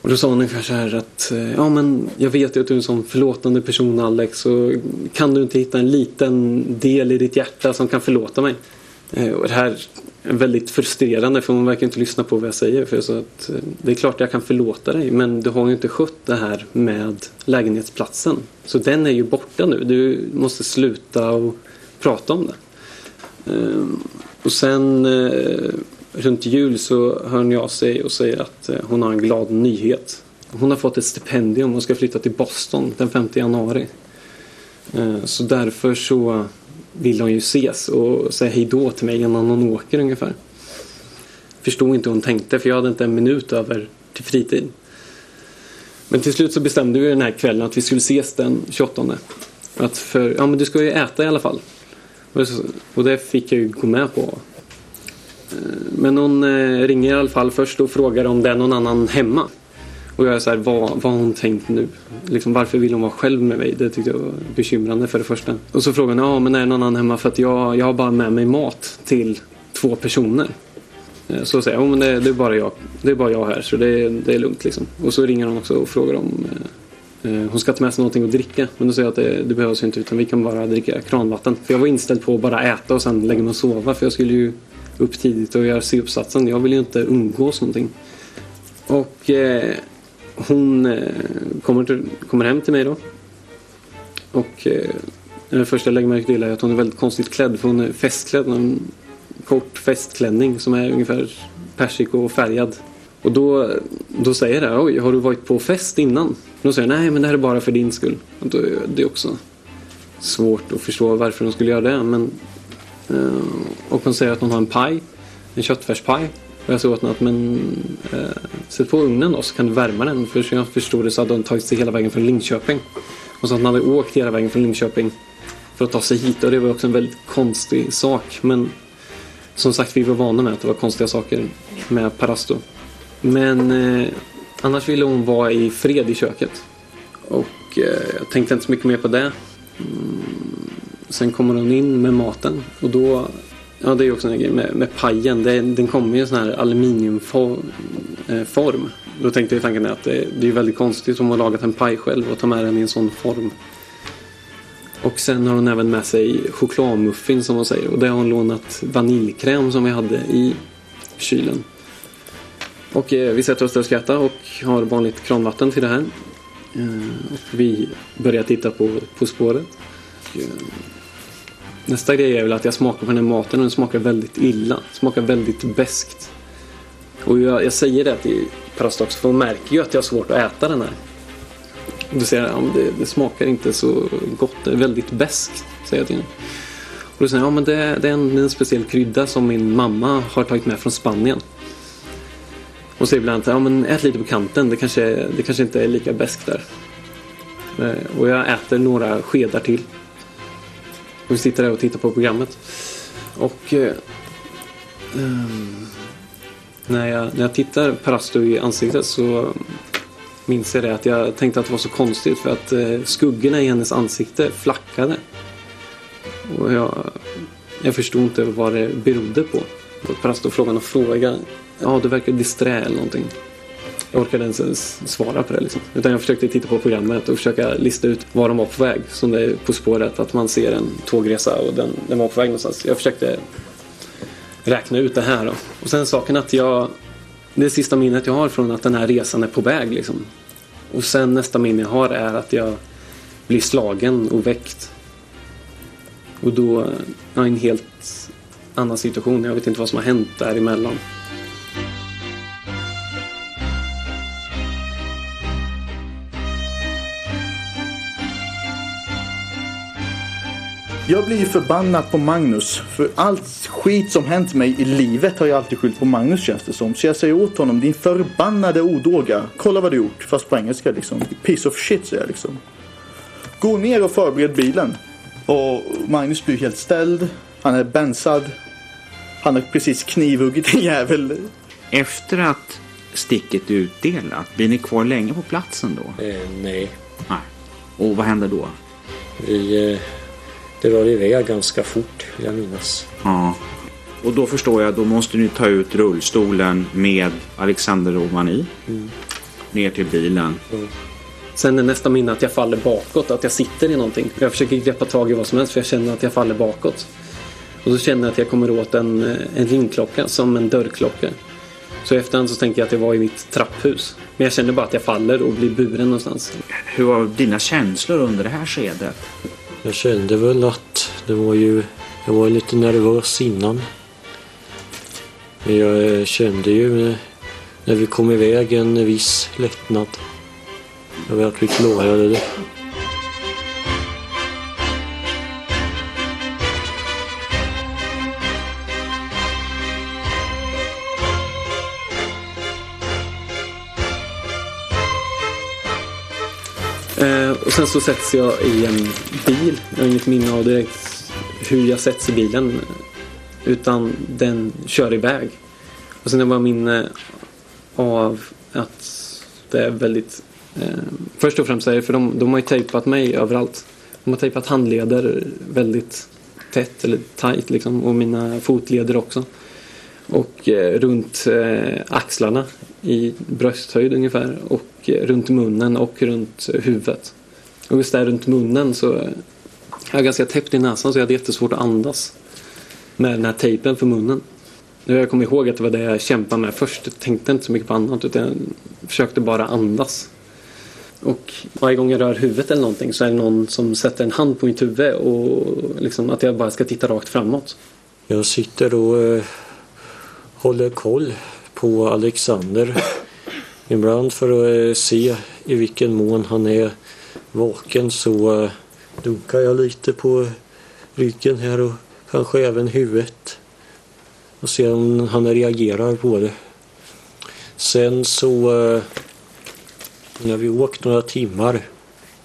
Och då sa hon ungefär så här att eh, ja men jag vet ju att du är en sån förlåtande person Alex. Så kan du inte hitta en liten del i ditt hjärta som kan förlåta mig? Eh, och det här väldigt frustrerande för hon verkar inte lyssna på vad jag säger. För så att, eh, det är klart jag kan förlåta dig men du har ju inte skött det här med lägenhetsplatsen. Så den är ju borta nu. Du måste sluta och prata om det. Ehm, och sen eh, runt jul så hör hon av sig och säger att eh, hon har en glad nyhet. Hon har fått ett stipendium och ska flytta till Boston den 5 januari. Ehm, så därför så vill hon ju ses och säga hej då till mig innan hon åker ungefär. Förstod inte hur hon tänkte för jag hade inte en minut över till fritid. Men till slut så bestämde vi den här kvällen att vi skulle ses den 28. Att för, ja men du ska ju äta i alla fall. Och det fick jag ju gå med på. Eh, men hon eh, ringer i alla fall först och frågar om det är någon annan hemma. Och jag är så här, vad, vad har hon tänkt nu? Liksom, varför vill hon vara själv med mig? Det tyckte jag var bekymrande för det första. Och så frågar hon, ja men är det någon annan hemma? För att jag, jag har bara med mig mat till två personer. Eh, så säger jag, men det, det, är bara jag, det är bara jag här så det, det är lugnt liksom. Och så ringer hon också och frågar om eh, eh hon ska ta med sig någonting att dricka. Men då säger jag att det, det behövs inte utan vi kan bara dricka kranvatten. För jag var inställd på att bara äta och sen lägga mig och sova. För jag skulle ju upp tidigt och göra C-uppsatsen. Jag vill ju inte umgås någonting. Och eh, hon eh, kommer, till, kommer hem till mig då. Och eh, det första jag lägger märke till är att hon är väldigt konstigt klädd. För hon är festklädd. En kort festklänning som är ungefär persikofärgad. Och då, då säger jag oj, har du varit på fest innan? Och då säger jag, nej men det här är bara för din skull. Och då är det också svårt att förstå varför hon skulle göra det. Men, eh, och hon säger att hon har en paj, en köttfärspaj. Och jag sa åt henne att men eh, sätt på ugnen då så kan du värma den. För som jag förstod det så hade hon tagit sig hela vägen från Linköping. Och så att hon hade åkt hela vägen från Linköping för att ta sig hit. Och det var också en väldigt konstig sak. Men som sagt, vi var vana med att det var konstiga saker med Parasto. Men eh, annars ville hon vara i fred i köket. Och eh, jag tänkte inte så mycket mer på det. Mm, sen kommer hon in med maten och då Ja, det är också en grej med, med pajen. Det, den kommer i en sån här aluminiumform. Eh, Då tänkte jag tanken att det, det är väldigt konstigt om hon har lagat en paj själv och tar med den i en sån form. Och sen har hon även med sig chokladmuffin som hon säger. Och det har hon lånat vaniljkräm som vi hade i kylen. Och eh, vi sätter oss där och ska äta och har vanligt kranvatten till det här. Eh, och vi börjar titta på På spåret. Och, eh, Nästa grej är väl att jag smakar på den här maten och den smakar väldigt illa. Den Smakar väldigt beskt. Och jag, jag säger det till Parastox, för hon märker ju att jag har svårt att äta den här. Och då säger jag, ja, det, det smakar inte så gott, det är väldigt beskt. Säger jag till henne. Och då säger jag, ja men det, det är en, en speciell krydda som min mamma har tagit med från Spanien. Och säger ibland, ja men ät lite på kanten, det kanske, det kanske inte är lika beskt där. Eh, och jag äter några skedar till. Och vi sitter där och tittar på programmet. Och eh, um, när, jag, när jag tittar Parasto i ansiktet så minns jag det att jag tänkte att det var så konstigt för att eh, skuggorna i hennes ansikte flackade. Och jag, jag förstod inte vad det berodde på. Parasto frågade och frågade. Ja, du verkar disträ eller någonting. Jag orkade inte ens svara på det. Liksom. Utan jag försökte titta på programmet och försöka lista ut var de var på väg. Som det är På spåret, att man ser en tågresa och den, den var på väg någonstans. Jag försökte räkna ut det här. Då. Och sen saken att jag... Det sista minnet jag har från att den här resan är på väg. Liksom. Och sen nästa minne jag har är att jag blir slagen och väckt. Och då ja, en helt annan situation. Jag vet inte vad som har hänt däremellan. Jag blir förbannad på Magnus. För allt skit som hänt mig i livet har jag alltid skyllt på Magnus känns det som. Så jag säger åt honom, din förbannade odåga. Kolla vad du gjort. Fast på engelska liksom. Piece of shit säger jag liksom. Gå ner och förbered bilen. Och Magnus blir helt ställd. Han är bensad. Han har precis knivhuggit en jävel. Efter att sticket är utdelat, blir ni kvar länge på platsen då? Eh, nej. Nej. Och vad händer då? Vi eh, drar iväg ganska fort, vill jag minnas. Ja. Och då förstår jag, då måste ni ta ut rullstolen med Alexander Romani Mm. ner till bilen. Mm. Sen är nästa minne att jag faller bakåt, att jag sitter i någonting. Jag försöker greppa tag i vad som helst för jag känner att jag faller bakåt. Och så kände jag att jag kommer åt en, en ringklocka som en dörrklocka. Så i efterhand så tänkte jag att jag var i mitt trapphus. Men jag kände bara att jag faller och blir buren någonstans. Hur var dina känslor under det här skedet? Jag kände väl att det var ju... Jag var lite nervös innan. Men jag eh, kände ju när, när vi kom iväg en viss lättnad. Över att vi klarade det. Sen så sätts jag i en bil. Jag har inget minne av direkt hur jag sätts i bilen. Utan den kör iväg. Och sen har jag bara minne av att det är väldigt... Eh, först och främst är det för de, de har ju tejpat mig överallt. De har tejpat handleder väldigt tätt eller tight liksom. Och mina fotleder också. Och eh, runt eh, axlarna i brösthöjd ungefär. Och eh, runt munnen och runt huvudet. Och just där runt munnen så eh, jag är ganska täppt i näsan så jag hade jättesvårt att andas. Med den här tejpen för munnen. Jag kommer ihåg att det var det jag kämpade med först. Jag tänkte inte så mycket på annat utan jag försökte bara andas. Och varje gång jag rör huvudet eller någonting så är det någon som sätter en hand på mitt huvud och liksom att jag bara ska titta rakt framåt. Jag sitter och eh, håller koll på Alexander. Ibland för att eh, se i vilken mån han är vaken så eh, dunkar jag lite på ryggen här och kanske även huvudet. Och ser om han reagerar på det. Sen så eh, när vi åkt några timmar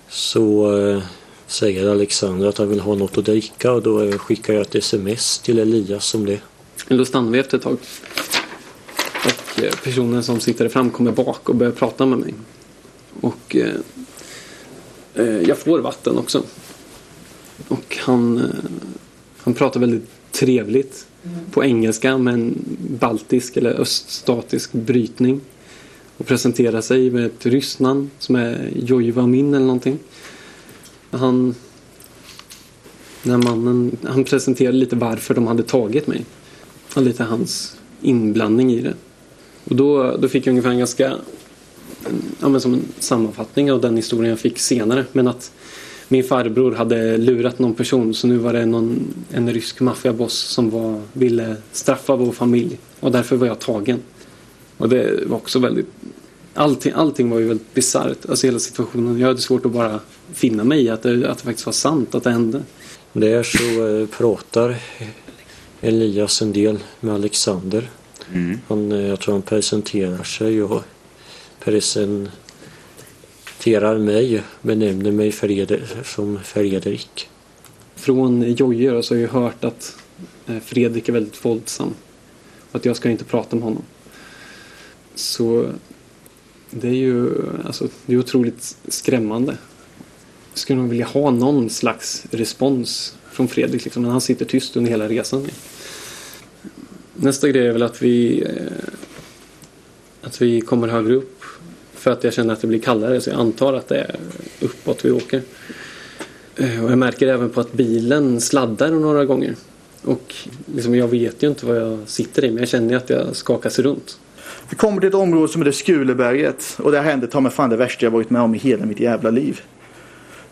så eh, säger Alexander att han vill ha något att dricka och då skickar jag ett sms till Elias om det. Då stannar vi efter ett tag. Och personen som sitter fram kommer bak och börjar prata med mig. Och Eh, jag får vatten också. Och han, eh, han pratar väldigt trevligt på engelska med en baltisk eller öststatisk brytning. Och presenterar sig med ett ryskt namn som är Jojvamin eller någonting. Han, den här mannen, han presenterade lite varför de hade tagit mig. Och lite hans inblandning i det. Och då, då fick jag ungefär en ganska, ja men som en sammanfattning av den historien jag fick senare. Men att min farbror hade lurat någon person så nu var det någon, en rysk maffiaboss som var, ville straffa vår familj. Och därför var jag tagen. Och det var också väldigt, allting, allting var ju väldigt bisarrt. Alltså hela situationen. Jag hade svårt att bara finna mig i att det, att det faktiskt var sant att det hände. Där så eh, pratar Elias en del med Alexander. Han, eh, jag tror han presenterar sig och presenterar mig, benämner mig som Fredrik. Från Jojje så har jag hört att eh, Fredrik är väldigt våldsam. Och att jag ska inte prata med honom. Så det är ju alltså, det är otroligt skrämmande. Jag skulle nog vilja ha någon slags respons från Fredrik. Liksom, men han sitter tyst under hela resan. Nästa grej är väl att vi eh, att vi kommer högre upp. För att jag känner att det blir kallare så jag antar att det är uppåt vi åker. Eh, och jag märker även på att bilen sladdar några gånger. Och liksom jag vet ju inte vad jag sitter i men jag känner att jag skakas runt. Vi kommer till ett område som heter Skuleberget och där hände ta mig fan det värsta jag varit med om i hela mitt jävla liv.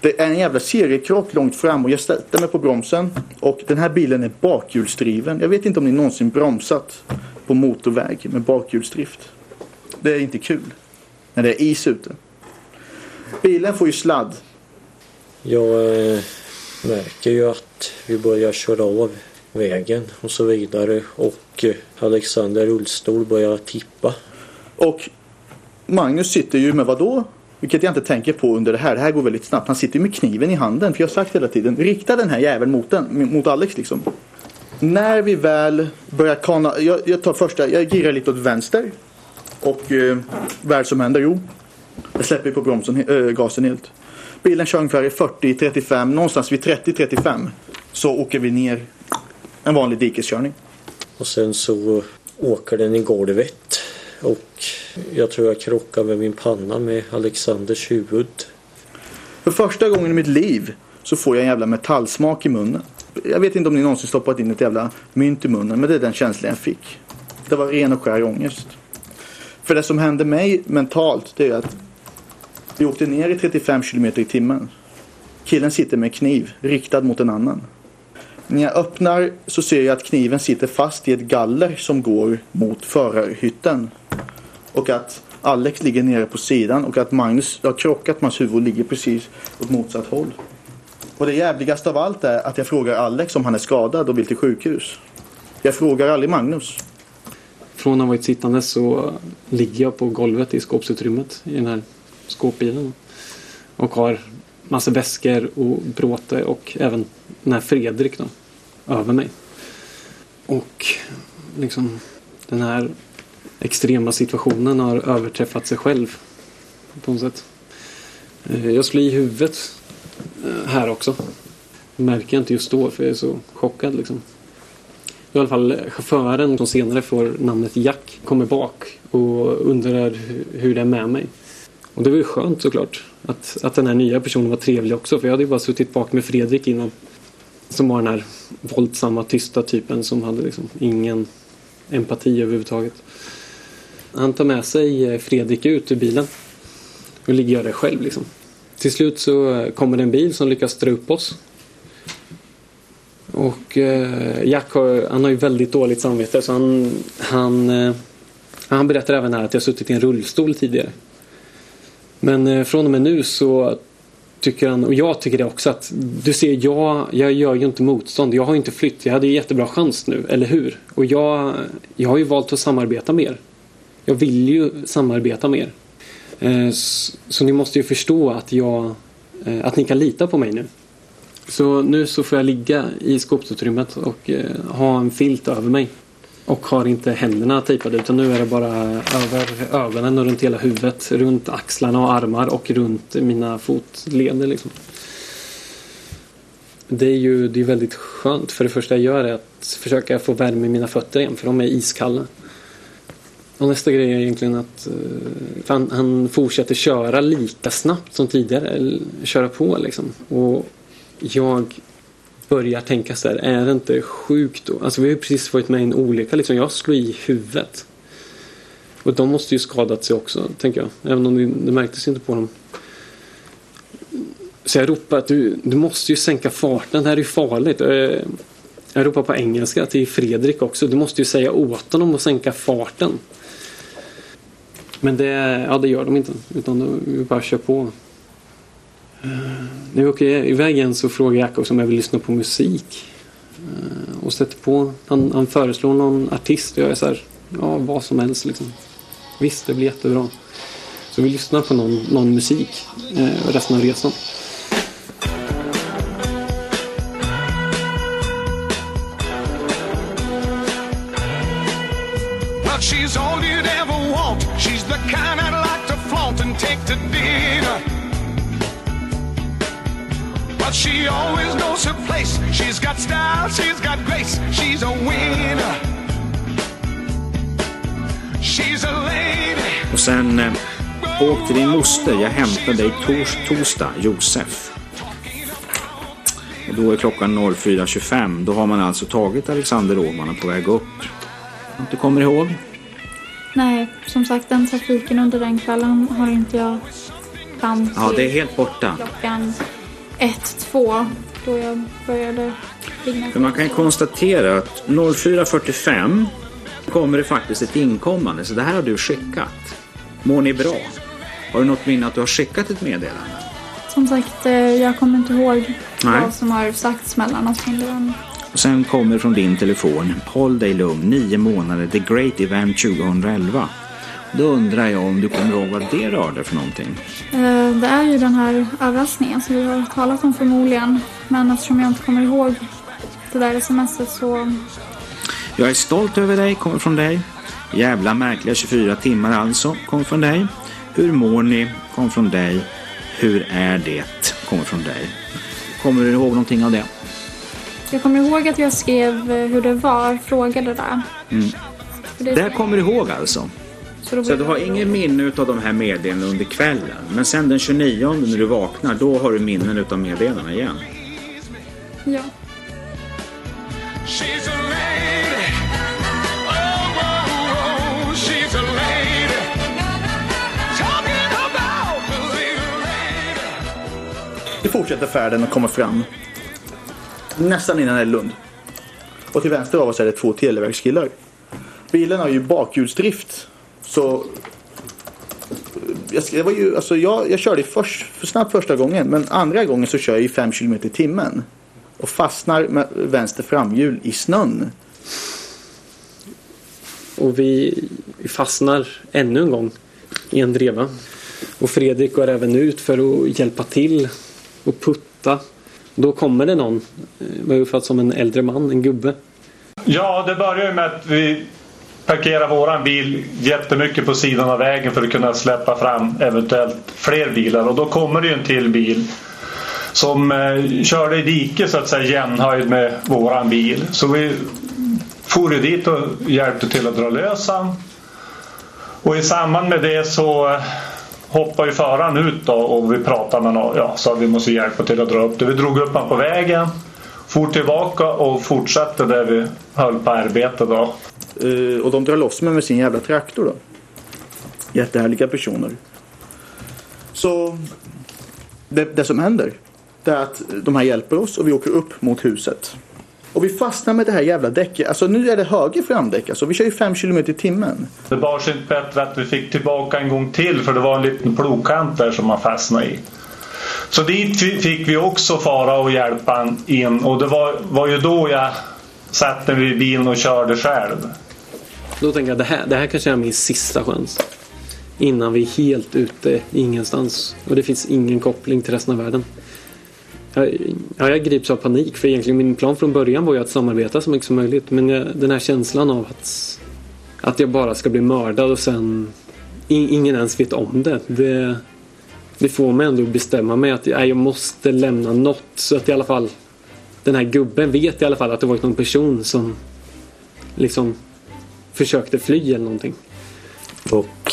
Det är en jävla seriekrock långt fram och jag ställde mig på bromsen och den här bilen är bakhjulsdriven. Jag vet inte om ni någonsin bromsat på motorväg med bakhjulsdrift. Det är inte kul när det är is ute. Bilen får ju sladd. Jag eh, märker ju att vi börjar köra av vägen och så vidare och eh, Alexander rullstol börjar tippa. Och Magnus sitter ju med vad då? Vilket jag inte tänker på under det här. Det här går väldigt snabbt. Han sitter med kniven i handen. För jag har sagt hela tiden, rikta den här jäveln mot, den, mot Alex liksom. När vi väl börjar kana, jag, jag tar första, jag girar lite åt vänster. Och eh, vad är det som händer? Jo, jag släpper på bromsen, äh, gasen helt. Bilen kör ungefär i 40-35, någonstans vid 30-35. Så åker vi ner en vanlig dikeskörning. Och sen så åker den i golvet och jag tror jag krockar med min panna med Alexanders huvud. För första gången i mitt liv så får jag en jävla metallsmak i munnen. Jag vet inte om ni någonsin stoppat in ett jävla mynt i munnen, men det är den känslan jag fick. Det var ren och skär ångest. För det som hände mig mentalt, det är att vi åkte ner i 35 kilometer i timmen. Killen sitter med kniv riktad mot en annan. När jag öppnar så ser jag att kniven sitter fast i ett galler som går mot förarhytten. Och att Alex ligger nere på sidan och att Magnus har krockat med hans huvud och ligger precis åt motsatt håll. Och det jävligaste av allt är att jag frågar Alex om han är skadad och vill till sjukhus. Jag frågar aldrig Magnus. Från att ha varit sittande så ligger jag på golvet i skåpsutrymmet i den här skåpbilen. Och har massa väskor och bråte och även den här Fredrik då, över mig. Och liksom den här extrema situationen har överträffat sig själv på något sätt. Eh, jag slår i huvudet eh, här också. Märker jag inte just då för jag är så chockad liksom. I alla fall eh, chauffören som senare får namnet Jack kommer bak och undrar hur det är med mig. Och det var ju skönt såklart att, att den här nya personen var trevlig också för jag hade ju bara suttit bak med Fredrik innan. Som var den här våldsamma tysta typen som hade liksom ingen empati överhuvudtaget. Han tar med sig eh, Fredrik ut ur bilen. Och ligger jag där själv liksom. Till slut så eh, kommer det en bil som lyckas dra upp oss. Och eh, Jack har, han har ju väldigt dåligt samvete så han, han, eh, han berättar även här att jag suttit i en rullstol tidigare. Men eh, från och med nu så tycker han, och jag tycker det också att du ser, jag, jag gör ju inte motstånd. Jag har ju inte flytt. Jag hade ju jättebra chans nu, eller hur? Och jag, jag har ju valt att samarbeta mer. Jag vill ju samarbeta mer. Eh, Så, så ni måste ju förstå att jag, eh, att ni kan lita på mig nu. Så nu så får jag ligga i skåpsutrymmet och eh, ha en filt över mig. Och har inte händerna tejpade utan nu är det bara över ögonen och runt hela huvudet. Runt axlarna och armar och runt mina fotleder liksom. Det är ju det är väldigt skönt. För det första jag gör är att försöka få värme i mina fötter igen för de är iskalla. Och nästa grej är egentligen att eh, han, han fortsätter köra lika snabbt som tidigare. Köra på liksom. Och jag börjar tänka så här, är det inte sjukt då? Alltså vi har ju precis varit med i en olycka liksom. Jag slår i huvudet. Och de måste ju skadat sig också, tänker jag. Även om det, det märktes inte på dem. Så jag ropar att du, du måste ju sänka farten, det här är ju farligt. Eh, jag ropar på engelska till Fredrik också. Du måste ju säga åt honom att sänka farten. Men det, ja, det gör de inte. Utan de, vi bara kör på. Eh, När vi åker iväg igen så frågar Jack om jag vill lyssna på musik. Eh, och sätter på. Han, han föreslår någon artist och jag är så här, ja vad som helst liksom. Visst, det blir jättebra. Så vi lyssnar på någon, någon musik eh, resten av resan. Well, she's all you'd ever want. She's the kind I'd like to flaunt and take to dinner. But she always knows her place. She's got style, she's got grace. She's a winner. She's a lady. Och sen eh, åk till din moster. Jag hämtar dig tors torsdag, Josef. Och då är klockan 04.25. Då har man alltså tagit Alexander Åhman och på väg upp. Om du kommer ihåg? Nej, som sagt den trafiken under den kvällen har inte jag fram till Ja, det är helt borta. klockan ett, två då jag började ringa. För man kan ju konstatera att 04.45 kommer det faktiskt ett inkommande. Så det här har du skickat. Mår ni bra? Har du något minne att du har skickat ett meddelande? Som sagt, eh, jag kommer inte ihåg Nej. vad som har sagts mellan oss under den. Och sen kommer från din telefon, håll dig lugn, nio månader, The Great Event 2011. Då undrar jag om du kommer ihåg vad det rörde för någonting? Eh, Det är ju den här överraskningen som vi har talat om förmodligen. Men eftersom jag inte kommer ihåg det där smset så... Jag är stolt över dig, kommer från dig. Jävla märkliga 24 timmar alltså, kommer från dig. Hur mår ni, kommer från dig. Hur är det, kommer från dig. Kommer du ihåg någonting av det? Jag kommer ihåg att jag skrev eh, hur det var, frågade där. Mm. Det- Det kommer du ihåg alltså? Så då Så du har ingen minne av de här meddelandena under kvällen. Men sen den 29 när du vaknar, då har du minnen av meddelandena igen. Ja. Lady. Oh, oh, oh. Vi fortsätter färden och kommer fram. Nästan innan Ellund. Och till vänster av oss är det två televerkskillar. Bilen har ju bakhjulsdrift. Så... Jag, det var ju, alltså jag, jag körde först, för snabbt första gången. Men andra gången så kör jag i 5 km i timmen. Och fastnar med vänster framhjul i snön. Och vi fastnar ännu en gång i en dreva. Och Fredrik går även ut för att hjälpa till och putta. Då kommer det någon, vad jag uppfattar som en äldre man, en gubbe. Ja, det börjar ju med att vi parkera våran bil jättemycket på sidan av vägen för att kunna släppa fram eventuellt fler bilar. Och då kommer det ju en till bil som eh, körde i diket så att säga jämnhöjd med våran bil. Så vi for ju dit och hjälpte till att dra lös han. Och i samband med det så eh, hoppar ju föraren ut då och vi pratar med honom. Ja, så vi måste hjälpa till att dra upp det. Vi drog upp honom på vägen. For tillbaka och fortsatte där vi höll på arbete då. Eh, och de drar loss mig med sin jävla traktor då. Jättehärliga personer. Så det, det som händer det är att de här hjälper oss och vi åker upp mot huset. Och vi fastnar med det här jävla däcket. Alltså nu är det höger framdäck. Alltså vi kör ju 5 km i timmen. Det bar sig inte bättre att vi fick tillbaka en gång till för det var en liten plogkant där som man fastnade i. Så dit fick vi också fara och hjälpa in och det var, var ju då jag satte mig i bilen och körde själv. Då tänker jag det här, det här kanske är min sista chans. Innan vi är helt ute ingenstans. Och det finns ingen koppling till resten av världen. Jag, ja, jag grips av panik för egentligen min plan från början var ju att samarbeta så mycket som möjligt. Men jag, den här känslan av att, att jag bara ska bli mördad och sen in, ingen ens vet om det. det. Det får mig ändå bestämma mig att nej, jag måste lämna något så att i alla fall den här gubben vet i alla fall att det varit någon person som liksom försökte fly eller någonting. Och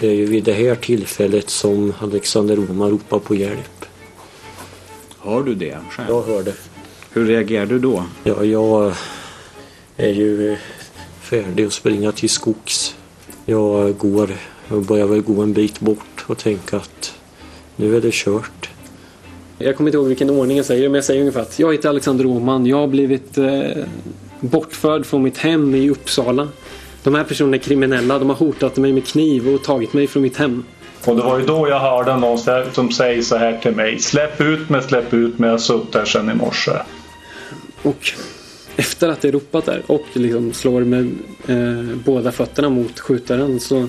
det är ju vid det här tillfället som Alexander Oma ropar på hjälp. Hör du det själv? Jag hör det. Hur reagerar du då? Ja, jag är ju färdig att springa till skogs. Jag går, jag börjar väl gå en bit bort och tänka att nu är det kört. Jag kommer inte ihåg vilken ordning jag säger men jag säger ungefär att jag heter Alexander Åhman. Jag har blivit eh, bortförd från mitt hem i Uppsala. De här personerna är kriminella. De har hotat mig med kniv och tagit mig från mitt hem. Och det var ju då jag hörde någon som säger så här till mig. Släpp ut mig, släpp ut mig. Jag har suttit här sedan i morse. Och efter att jag ropat där och liksom slår med eh, båda fötterna mot skjutaren så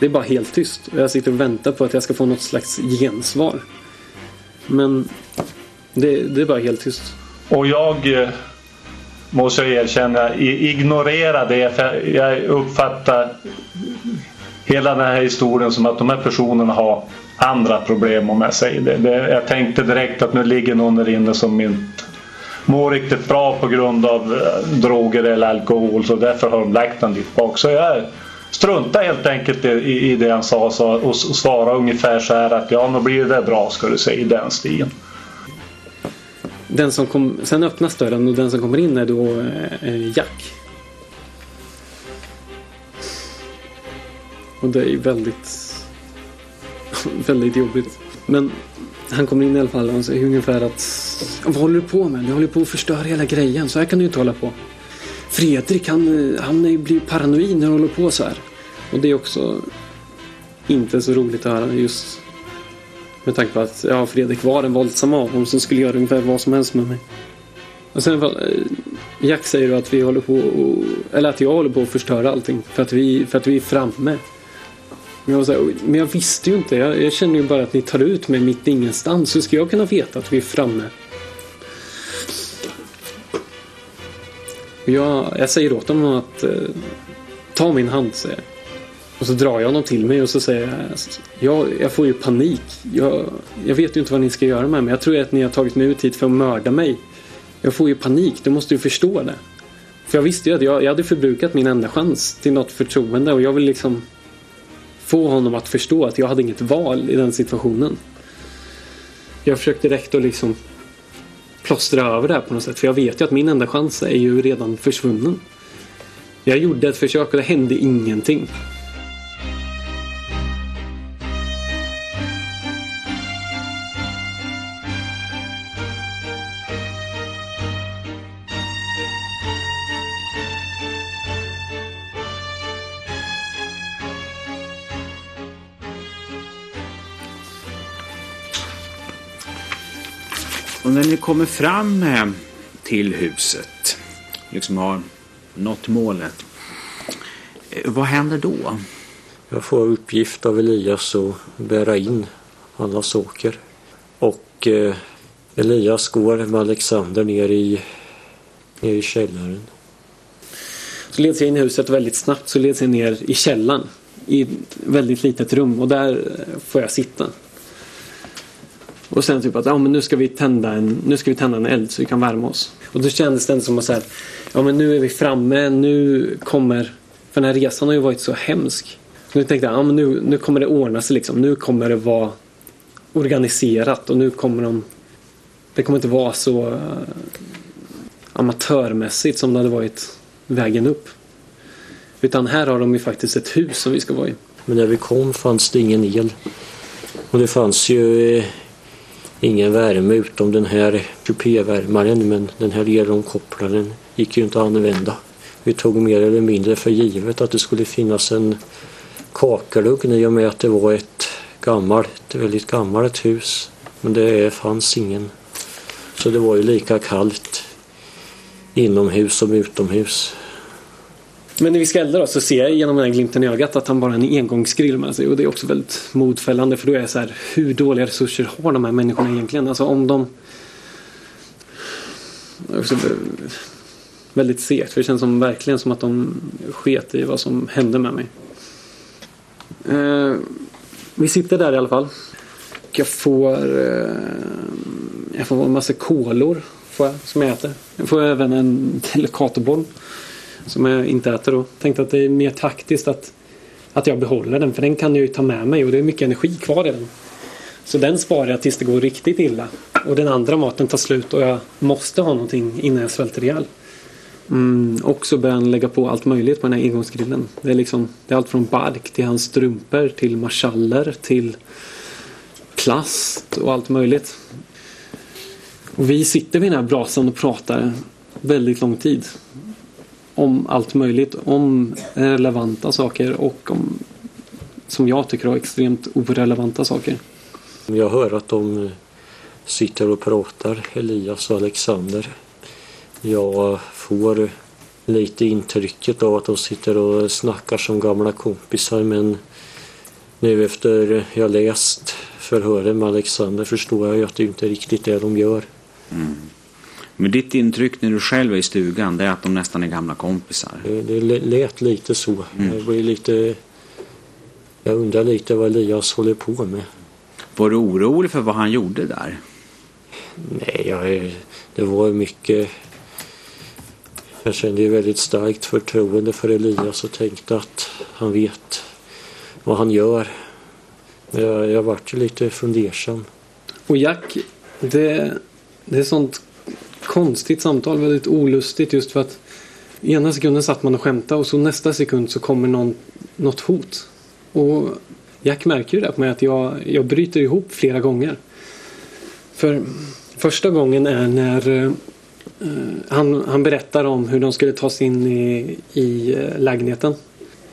det är bara helt tyst. Jag sitter och väntar på att jag ska få något slags gensvar. Men det, det är bara helt tyst. Och jag eh, måste jag erkänna ignorera det. För jag uppfattar hela den här historien som att de här personerna har andra problem om jag säger det. det jag tänkte direkt att nu ligger någon där inne som inte mår riktigt bra på grund av eh, droger eller alkohol så därför har de lagt den dit bak. Så jag struntade helt enkelt i, i, det han sa så, och, svarade ungefär så här att ja nu blir det bra ska du se i den stilen. Den som kom, sen öppnas dörren och den som kommer in är då eh, Jack. Och det är ju väldigt, väldigt jobbigt. Men han kommer in i alla fall och säger ungefär att Vad håller du på med? Du håller på att förstöra hela grejen. Så här kan du inte hålla på. Fredrik han, han ju- blir paranoid när han håller på så här. Och det är också inte så roligt att höra just med tanke på att ja, Fredrik var den våldsamma av dem som skulle göra ungefär vad som helst med mig. Och sen eh, Jack säger då att vi håller på och, eller att jag håller på att förstöra allting för att vi, för att vi är framme. Men jag, här, men jag visste ju inte. Jag, jag känner ju bara att ni tar ut mig mitt i ingenstans. Hur ska jag kunna veta att vi är framme? Jag, jag säger åt honom att eh, ta min hand, säger jag. Och så drar jag honom till mig och så säger jag, jag, jag får ju panik. Jag, jag vet ju inte vad ni ska göra med mig. Jag tror att ni har tagit mig ut hit för att mörda mig. Jag får ju panik, du måste ju förstå det. För jag visste ju att jag, jag hade förbrukat min enda chans till något förtroende och jag vill liksom få honom att förstå att jag hade inget val i den situationen. Jag försökte direkt att liksom plåstra över det här på något sätt. För jag vet ju att min enda chans är ju redan försvunnen. Jag gjorde ett försök och det hände ingenting. Kommer fram eh, till huset, liksom har nått målet, eh, vad händer då? Jag får uppgift av Elias att bära in alla saker. Och eh, Elias går med Alexander ner i, ner i källaren. Så leds jag in i huset väldigt snabbt så leds jag ner i källaren. I ett väldigt litet rum och där får jag sitta. Och sen typ att ja, men nu, ska vi tända en, nu ska vi tända en eld så vi kan värma oss. Och då kändes det som att säga, ja men nu är vi framme, nu kommer, för den här resan har ju varit så hemsk. Så nu tänkte jag, ja men nu, nu kommer det ordna sig liksom. Nu kommer det vara organiserat och nu kommer de, det kommer inte vara så uh, amatörmässigt som det hade varit vägen upp. Utan här har de ju faktiskt ett hus som vi ska vara i. Men när vi kom fanns det ingen el. Och det fanns ju eh, ingen värme utom den här kupévärmaren men den här elomkopplaren gick ju inte att använda. Vi tog mer eller mindre för givet att det skulle finnas en kakelugn i och med att det var ett gammalt, väldigt gammalt hus. Men det fanns ingen. Så det var ju lika kallt inomhus som utomhus. Men när vi ska elda då så ser jag genom den här glimten i ögat att han bara har en engångsgrill med sig och det är också väldigt modfällande för då är jag så här hur dåliga resurser har de här människorna egentligen? Alltså om de också väldigt segt för det känns som, verkligen som att de sket i vad som hände med mig. Eh, vi sitter där i alla fall. Jag får, eh, jag får en massa kolor får jag, som jag äter. Jag får även en delicatoboll som jag inte äter då. Tänkte att det är mer taktiskt att, att jag behåller den för den kan jag ju ta med mig och det är mycket energi kvar i den. Så den sparar jag tills det går riktigt illa. Och den andra maten tar slut och jag måste ha någonting innan jag svälter ihjäl. Mm, och så börjar han lägga på allt möjligt på den här engångsgrillen. Det är, liksom, det är allt från bark till hans strumpor till marschaller till plast och allt möjligt. Och vi sitter vid den här brasan och pratar väldigt lång tid. Om allt möjligt. Om relevanta saker och om som jag tycker är extremt orelevanta saker. Jag hör att de sitter och pratar, Elias och Alexander. Jag får lite intrycket av att de sitter och snackar som gamla kompisar men nu efter jag läst förhören med Alexander förstår jag ju att det inte är riktigt det de gör. Mm. Men ditt intryck när du själv är i stugan det är att de nästan är gamla kompisar? Det, det lät lite så. Mm. Jag, blir lite, jag undrar lite vad Elias håller på med. Var du orolig för vad han gjorde där? Nej, jag, det var mycket jag kände ju väldigt starkt förtroende för Elias och tänkte att han vet vad han gör. Jag, jag vart ju lite fundersam. Och Jack, det, det är sånt konstigt samtal, väldigt olustigt just för att ena sekunden satt man och skämtade och så nästa sekund så kommer någon, något hot. Och Jack märker ju det på mig att jag, jag bryter ihop flera gånger. För första gången är när Uh, han, han berättar om hur de skulle ta sig in i, i uh, lägenheten.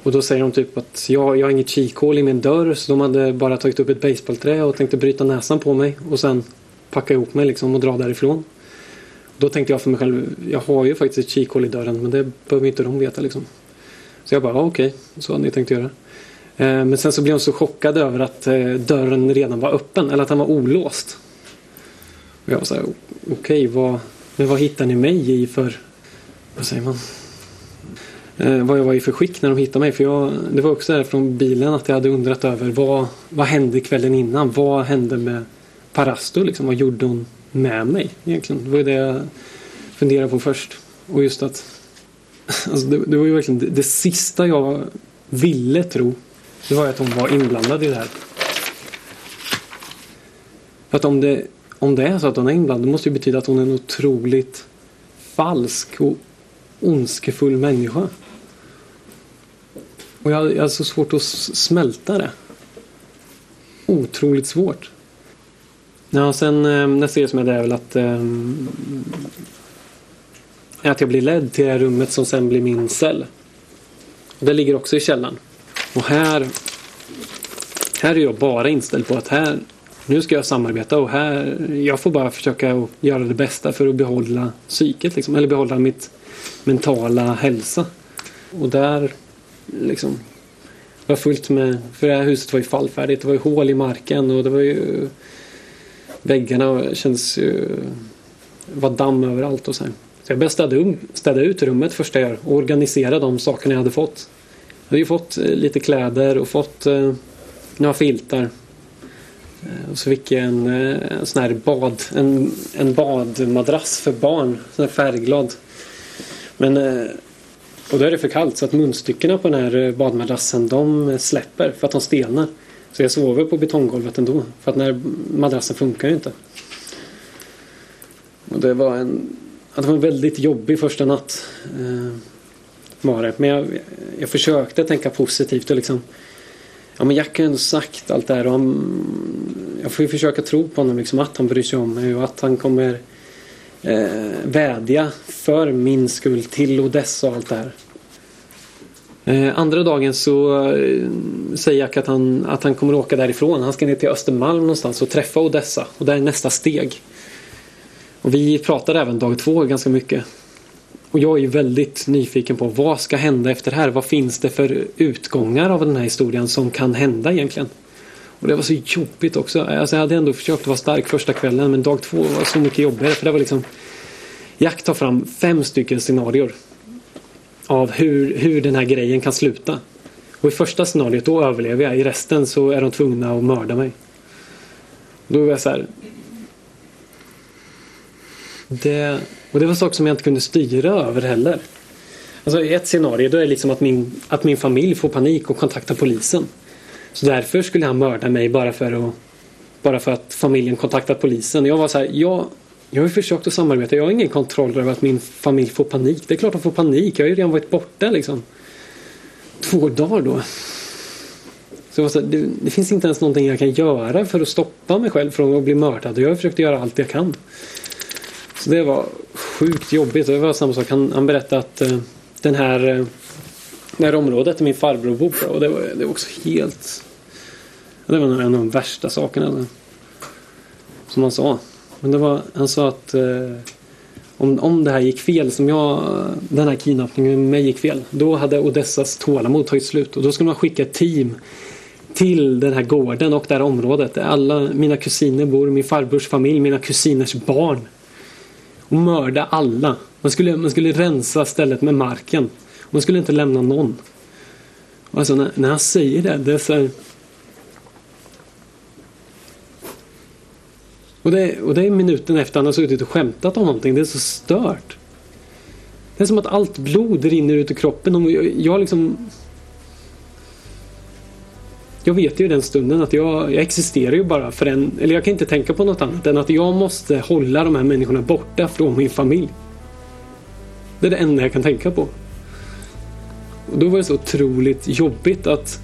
Och då säger de typ att jag, jag har inget kikhål i min dörr så de hade bara tagit upp ett baseballträ och tänkte bryta näsan på mig och sen packa ihop mig liksom och dra därifrån. Då tänkte jag för mig själv, jag har ju faktiskt ett kikhål i dörren men det behöver inte de veta liksom. Så jag bara, ja, okej, så har ni tänkt göra. Eh, men sen så blev hon så chockad över att eh, dörren redan var öppen eller att den var olåst. Och jag var så här, okej, okay, vad men vad hittar ni mig i för, vad säger man? Eh, vad jag var i för skick när de hittade mig. För jag, det var också här från bilen att jag hade undrat över vad, vad hände kvällen innan? Vad hände med Parasto liksom? Vad gjorde hon med mig egentligen? Det var det jag funderade på först. Och just att alltså det, det var ju verkligen det, det sista jag ville tro. Det var att hon var inblandad i det här. För att om det om det är så att hon är inblandad, det måste ju betyda att hon är en otroligt falsk och ondskefull människa. Och jag, jag har så svårt att smälta det. Otroligt svårt. Ja, sen ehm, nästa grej som är det är väl att ehm, att jag blir ledd till det här rummet som sen blir min cell. Och det ligger också i källaren. Och här här är jag bara inställd på att här nu ska jag samarbeta och här jag får bara försöka att göra det bästa för att behålla psyket liksom, eller behålla mitt mentala hälsa. Och där liksom var fullt med, för det här huset var ju fallfärdigt, det var ju hål i marken och det var ju väggarna känns ju det var damm överallt och så här. Så jag började städa, um, städa ut rummet första jag och organisera de sakerna jag hade fått. Jag hade ju fått eh, lite kläder och fått eh, några filtar. Eh, och så fick jag en, eh, en sån här bad, en, en badmadrass för barn. Sån här färgglad. Men, och då är det för kallt så att munstyckena på den här badmadrassen de släpper för att de stelnar. Så jag sover på betonggolvet ändå. För att när madrassen funkar ju inte. Och det var en, det var en väldigt jobbig första natt. Eh, var det. Men jag, jag försökte tänka positivt och liksom Ja men Jack har ju ändå sagt allt det här och han, jag får ju försöka tro på honom liksom att han bryr sig om mig och att han kommer eh, vädja för min skull till Odessa och allt det här. Eh, andra dagen så eh, säger Jack att han, att han kommer åka därifrån. Han ska ner till Östermalm någonstans och träffa Odessa och det är nästa steg. Och vi pratar även dag två ganska mycket. Och jag är ju väldigt nyfiken på vad ska hända efter det här? Vad finns det för utgångar av den här historien som kan hända egentligen? Och det var så jobbigt också. Alltså jag hade ändå försökt vara stark första kvällen men dag två var så mycket jobbigare. För det var liksom Jack tar fram fem stycken scenarier av hur, hur den här grejen kan sluta. Och i första scenariot då överlever jag. I resten så är de tvungna att mörda mig. Då var jag så här. Det, och det var saker som jag inte kunde styra över heller. Alltså i ett scenario då är det liksom att min, att min familj får panik och kontaktar polisen. Så därför skulle han mörda mig bara för att bara för att familjen kontaktar polisen. Jag var så här, jag, jag har ju försökt att samarbeta. Jag har ingen kontroll över att min familj får panik. Det är klart de får panik. Jag har ju redan varit borta liksom. Två dagar då. Så det, det finns inte ens någonting jag kan göra för att stoppa mig själv från att bli mördad. Och jag har försökt göra allt jag kan. Så det var sjukt jobbigt. Det var samma sak. Han, han berättade att uh, den här, uh, det här området där min farbror bor på. Och det var, det var också helt... Det var en av de värsta sakerna. Som han sa. Men det var, han sa att eh, om, om det här gick fel, som jag, den här kidnappningen med mig gick fel. Då hade Odessas tålamod tagit slut. Och då skulle man skicka ett team till den här gården och det här området. Där alla mina kusiner bor, min farbrors familj, mina kusiners barn och mörda alla. Man skulle, man skulle rensa stället med marken. Man skulle inte lämna någon. Alltså när, när han säger det, det är så här... Och det, och det är minuten efter han har suttit och skämtat om någonting. Det är så stört. Det är som att allt blod rinner ut ur kroppen. Och jag, jag liksom... Jag vet ju i den stunden att jag, jag existerar ju bara för en... Eller jag kan inte tänka på något annat än att jag måste hålla de här människorna borta från min familj. Det är det enda jag kan tänka på. Och då var det så otroligt jobbigt att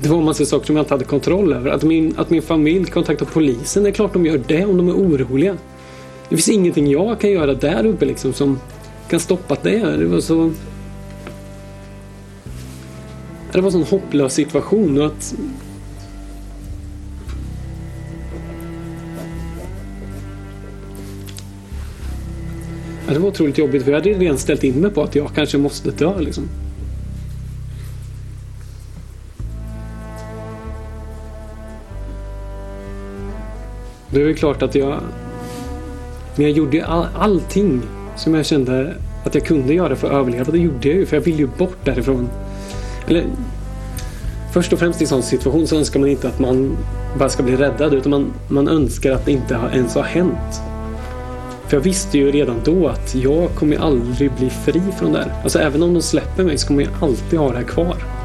det var en massa saker som jag inte hade kontroll över. Att min, att min familj kontaktar polisen, det är klart de gör det om de är oroliga. Det finns ingenting jag kan göra där uppe liksom som kan stoppa det. Det var så... Det var en sån hopplös situation och att... Det var otroligt jobbigt för jag hade redan ställt in mig på att jag kanske måste dö liksom. Det är väl klart att jag... Men jag gjorde all, allting som jag kände att jag kunde göra för att överleva. Det gjorde jag ju för jag ville ju bort därifrån. Eller... Först och främst i en sån situation så önskar man inte att man bara ska bli räddad utan man, man önskar att det inte ens har hänt. För jag visste ju redan då att jag kommer aldrig bli fri från det här. Alltså även om de släpper mig så kommer jag alltid ha det här kvar.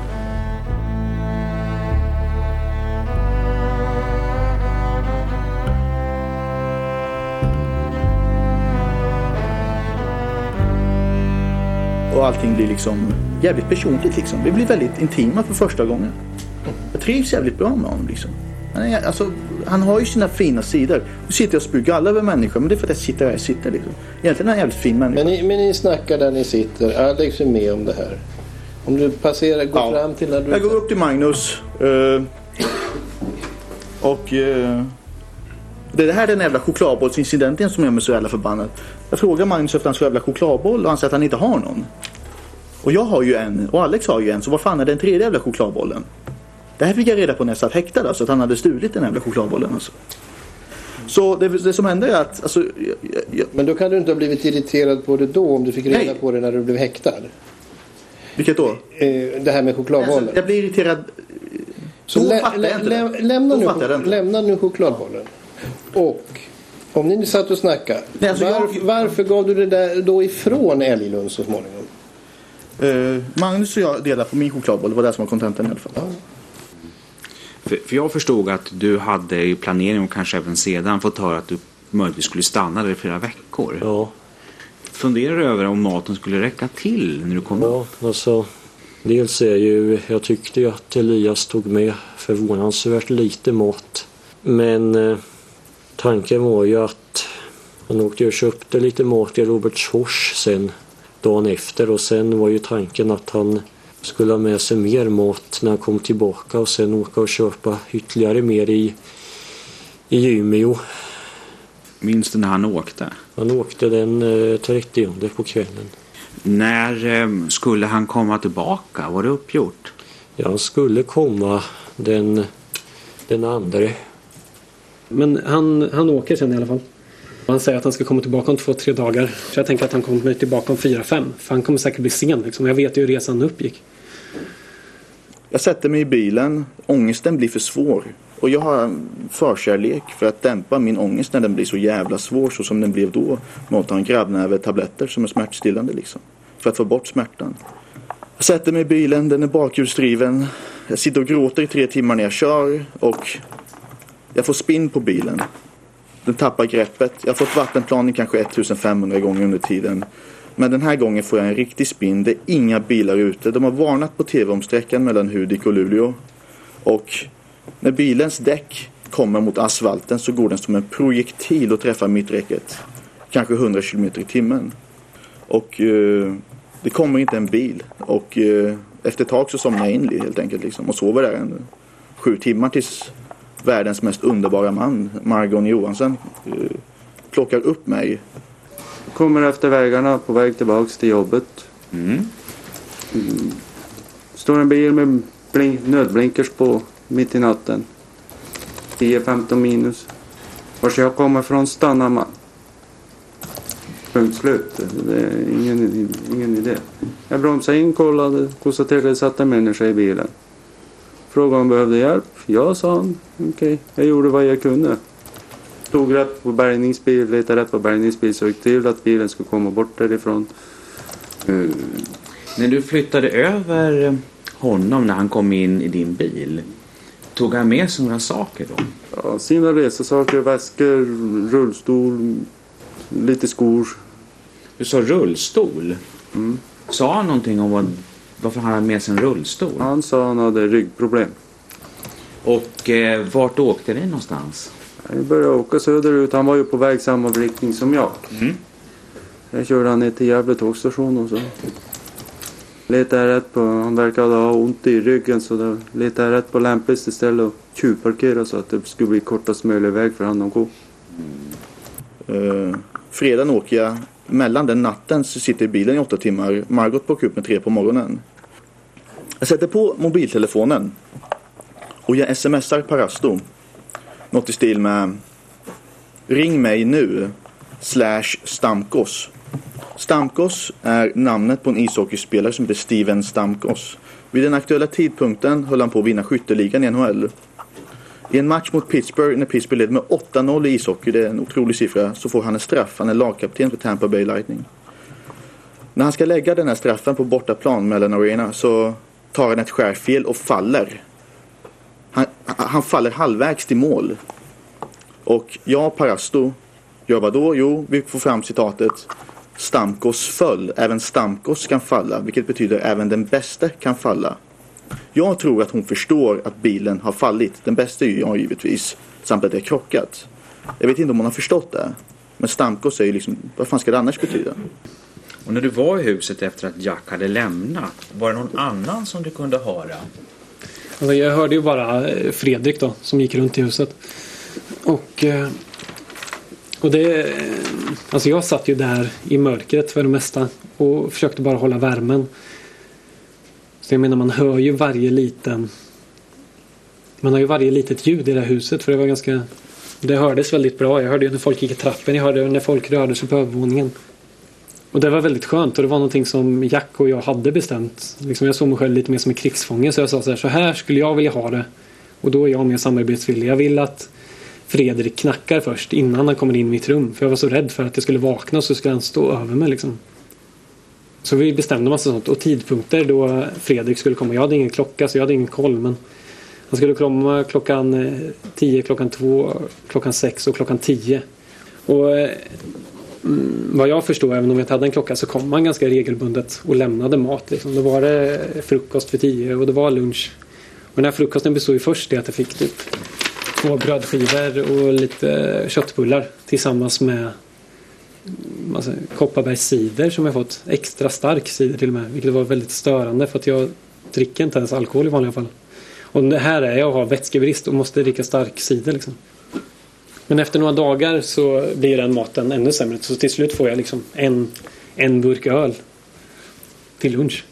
Och allting blir liksom jävligt personligt liksom. Vi blir väldigt intima för första gången. Jag trivs jävligt bra med honom liksom. Han, är, alltså, han har ju sina fina sidor. Nu sitter jag och spyr galla över människor men det är för att jag sitter där jag sitter liksom. Egentligen är han en jävligt fin människa. Men ni, men ni snackar där ni sitter. Alex är med om det här. Om du passerar, går fram till när du... Jag går upp till Magnus. eh, och... eh, det här är den jävla chokladbollsincidenten som gör mig så jävla förbannad. Jag frågar Magnus efter hans jävla chokladboll och han säger att han inte har någon. Och jag har ju en och Alex har ju en så vad fan är den tredje jävla chokladbollen? Det här fick jag reda på när jag satt häktad alltså att han hade stulit den jävla chokladbollen alltså. Så det, det som hände är att alltså, jag, jag, Men då kan du inte ha blivit irriterad på det då om du fick reda Nej. på det när du blev häktad? Vilket då? Eh, det här med chokladbollen. Alltså, jag blir irriterad. Så Då lä- fattar jag inte lä- lämna, nu, jag inte. lämna nu chokladbollen. Och om ni satt och snackade. Nej, alltså, jag- varför, varför gav du det där då ifrån Älglund så småningom? Eh, Magnus och jag delar på min chokladboll. Det var det som var kontentan i alla fall. För, för jag förstod att du hade i planering och kanske även sedan fått höra att du möjligtvis skulle stanna där i flera veckor. Ja. Funderar du över om maten skulle räcka till när du kom Ja, alltså. Dels är ju, jag tyckte ju att Elias tog med förvånansvärt lite mat. Men eh, tanken var ju att han åkte och köpte lite mat i Robertsfors sen dagen efter och sen var ju tanken att han skulle ha med sig mer mat när han kom tillbaka och sen åka och köpa ytterligare mer i, i Umeå. Minns du när han åkte? Han åkte den eh, 30 på kvällen. När eh, skulle han komma tillbaka? Var det uppgjort? Ja, han skulle komma den, den andra. Men han, han åker sen i alla fall. Han säger att han ska komma tillbaka om två, tre dagar. Så jag tänker att han kommer tillbaka om fyra, fem. För han kommer säkert bli sen liksom. Jag vet ju hur resan uppgick. Jag sätter mig i bilen. Ångesten blir för svår. Och jag har en förkärlek för att dämpa min ångest när den blir så jävla svår så som den blev då. Med att ta en grabbnäve tabletter som är smärtstillande liksom. För att få bort smärtan. Jag sätter mig i bilen, den är bakhjulsdriven. Jag sitter och gråter i tre timmar när jag kör och jag får spinn på bilen. Den tappar greppet. Jag har fått vattenplaning kanske 1500 gånger under tiden. Men den här gången får jag en riktig spinn. Det är inga bilar ute. De har varnat på tv om sträckan mellan Hudik och Luleå. Och när bilens däck kommer mot asfalten så går den som en projektil och träffar mitträcket. Kanske 100 km i timmen. Och eh, det kommer inte en bil. Och eh, efter ett tag så somnar jag in helt enkelt liksom, och sover där en sju timmar tills världens mest underbara man, Margon Johansson, eh, plockar upp mig. Kommer efter vägarna på väg tillbaks till jobbet. Mm. Mm. Står en bil med blink, nödblinkers på mitt i natten. 10-15 minus. Vars jag kommer från stannar man. Punkt slut. Det är ingen, ingen idé. Jag bromsade in, kollade, konstaterade att det satt en människa i bilen. Frågade om han behövde hjälp. Ja, sa han. Okej, jag gjorde vad jag kunde. Tog rätt på bärgningsbil, letade rätt på bärgningsbil, såg till att bilen skulle komma bort därifrån. Eh, När du flyttade över honom när han kom in i din bil. Tog han med sig några saker då? Ja, sina resesaker, väskor, rullstol, lite skor. Du sa rullstol? Mm. Sa han någonting om vad, varför han hade med sig en rullstol? Han sa han hade ryggproblem. Och eh, vart åkte ni någonstans? Jag började åka söderut. Han var ju på väg samma riktning som jag. Mm. Jag körde han ner till Gävle tågstation och så letade jag rätt på, han verkade ha ont i ryggen så då letade jag rätt på lämpligaste ställe och tjuvparkera så att det skulle bli kortast möjliga väg för han att gå. Uh, fredagen åker jag mellan den natten så sitter jag i bilen i åtta timmar. Margot plockar upp mig tre på morgonen. Jag sätter på mobiltelefonen och jag smsar Parasto. Något i stil med Ring mig nu slash Stamkos. Stamkos är namnet på en ishockeyspelare som heter Steven Stamkos. Vid den aktuella tidpunkten höll han på att vinna skytteligan i NHL. I en match mot Pittsburgh när Pittsburgh leder med 8-0 i ishockey, det är en otrolig siffra, så får han en straff. Han är lagkapten för Tampa Bay Lightning. När han ska lägga den här straffen på bortaplan mellan Arena så tar han ett skärfel och faller. Han, han faller halvvägs till mål. Och jag Parasto gör vad då? Jo, vi får fram citatet. Stamkos föll, även Stamkos kan falla, vilket betyder även den bästa kan falla. Jag tror att hon förstår att bilen har fallit. Den bästa är ju jag givetvis, samt att det är krockat. Jag vet inte om hon har förstått det. Men Stamkos är ju liksom, vad fan ska det annars betyda? Och när du var i huset efter att Jack hade lämnat, var det någon annan som du kunde höra? Alltså jag hörde ju bara eh, Fredrik då som gick runt i huset. Och, eh, och det, eh, alltså jag satt ju där i mörkret för det mesta och försökte bara hålla värmen. Så jag menar man hör ju varje liten man har ju varje litet ljud i det här huset för det var ganska det hördes väldigt bra. Jag hörde ju när folk gick i trappen. Jag hörde när folk rörde sig på övervåningen. Och det var väldigt skönt och det var någonting som Jack och jag hade bestämt. Liksom jag såg mig själv lite mer som en krigsfånge så jag sa så här, så här skulle jag vilja ha det. Och då är jag mer samarbetsvillig. Jag vill att Fredrik knackar först innan han kommer in i mitt rum. För jag var så rädd för att jag skulle vakna och så skulle han stå över mig liksom. Så vi bestämde massa sånt och tidpunkter då Fredrik skulle komma. Jag hade ingen klocka så jag hade ingen koll men han skulle komma klockan eh, 10, klockan 2, klockan 6 och klockan 10. Och eh, Mm, vad jag förstår, även om jag inte hade en klocka, så kom man ganska regelbundet och lämnade mat. Liksom. Då var det frukost för 10 och det var lunch. Och den här frukosten bestod ju först i att jag fick typ två brödskivor och lite köttbullar tillsammans med mm, alltså, Kopparbergs cider som jag fått. Extra stark cider till och med. Vilket var väldigt störande för att jag dricker inte ens alkohol i vanliga fall. Och det här är jag och har vätskebrist och måste dricka stark cider liksom. Men efter några dagar så blir den maten ännu sämre. Så till slut får jag liksom en, en burk öl till lunch.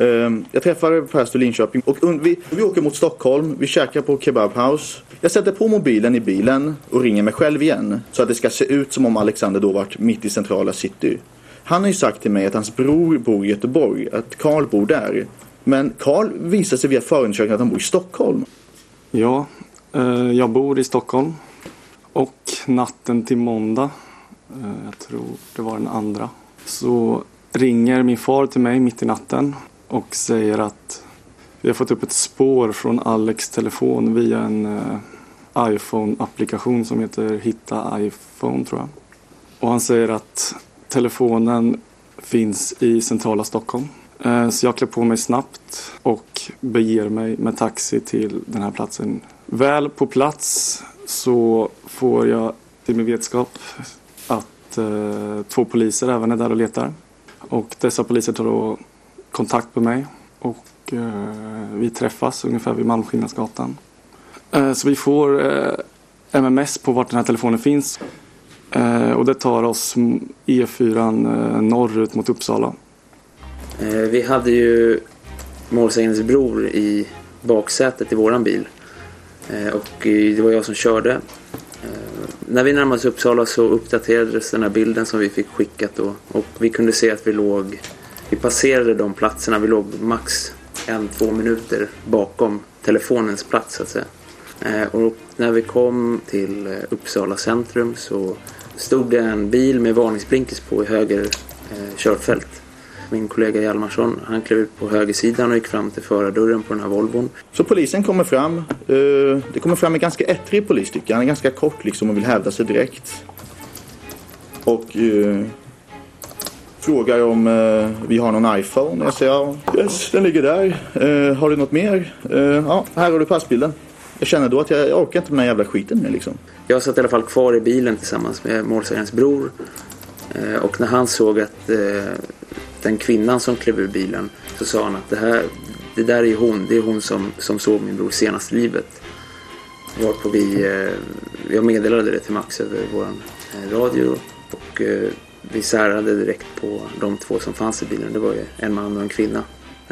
Ehm, Jag träffar Pastor Linköping och vi, vi åker mot Stockholm. Vi käkar på Kebab House. Jag sätter på mobilen i bilen och ringer mig själv igen. Så att det ska se ut som om Alexander då varit mitt i centrala city. Han har ju sagt till mig att hans bror bor i Göteborg, att Karl bor där. Men Karl visar sig via förundersökningen att han bor i Stockholm. Ja, Eh, jag bor i Stockholm. Och natten till måndag, eh, jag tror det var den andra, så ringer min far till mig mitt i natten och säger att vi har fått upp ett spår från Alex telefon via en eh, iPhone-applikation som heter Hitta iPhone tror jag. Och han säger att telefonen finns i centrala Stockholm. Så jag klär på mig snabbt och beger mig med taxi till den här platsen. Väl på plats så får jag till min vetskap att eh, två poliser även är där och letar. Och dessa poliser tar då kontakt med mig och eh, vi träffas ungefär vid Malmskillnadsgatan. Eh, så vi får eh, MMS på vart den här telefonen finns. Eh, och det tar oss E4 eh, norrut mot Uppsala. Eh, Vi hade ju målsägandens bror i baksätet i våran bil. Eh, och eh, det var jag som körde. Eh, när vi närmade oss Uppsala så uppdaterades den här bilden som vi fick skickat då. Och vi kunde se att vi låg, vi passerade de platserna, vi låg max en, två minuter bakom telefonens plats så att säga. Och när vi kom till Uppsala centrum så stod det en bil med varningsblinkers på i höger körfält. Min kollega Hjalmarsson, han klev ut på högersidan och gick fram till förardörren på den här Volvon. Så polisen kommer fram. Eh, Det kommer fram en ganska ettrig polis tycker jag. Han är ganska kort liksom och vill hävda sig direkt. Och eh, frågar om eh, vi har någon iPhone. Jag säger ja, yes, den ligger där. Eh, har du något mer? Eh, ja, här har du passbilden. Jag känner då att jag, jag orkar inte med den jävla skiten mer liksom. Jag satt i alla fall kvar i bilen tillsammans med målsägandens bror. Eh, Och när han såg att den kvinnan som klev ur bilen så sa han att det här, det där är hon, det är hon som, som såg min bror senast i livet. Varpå vi, eh, jag meddelade det till Max över vår eh, radio och eh, vi särade direkt på de två som fanns i bilen. Det var ju en man och en kvinna.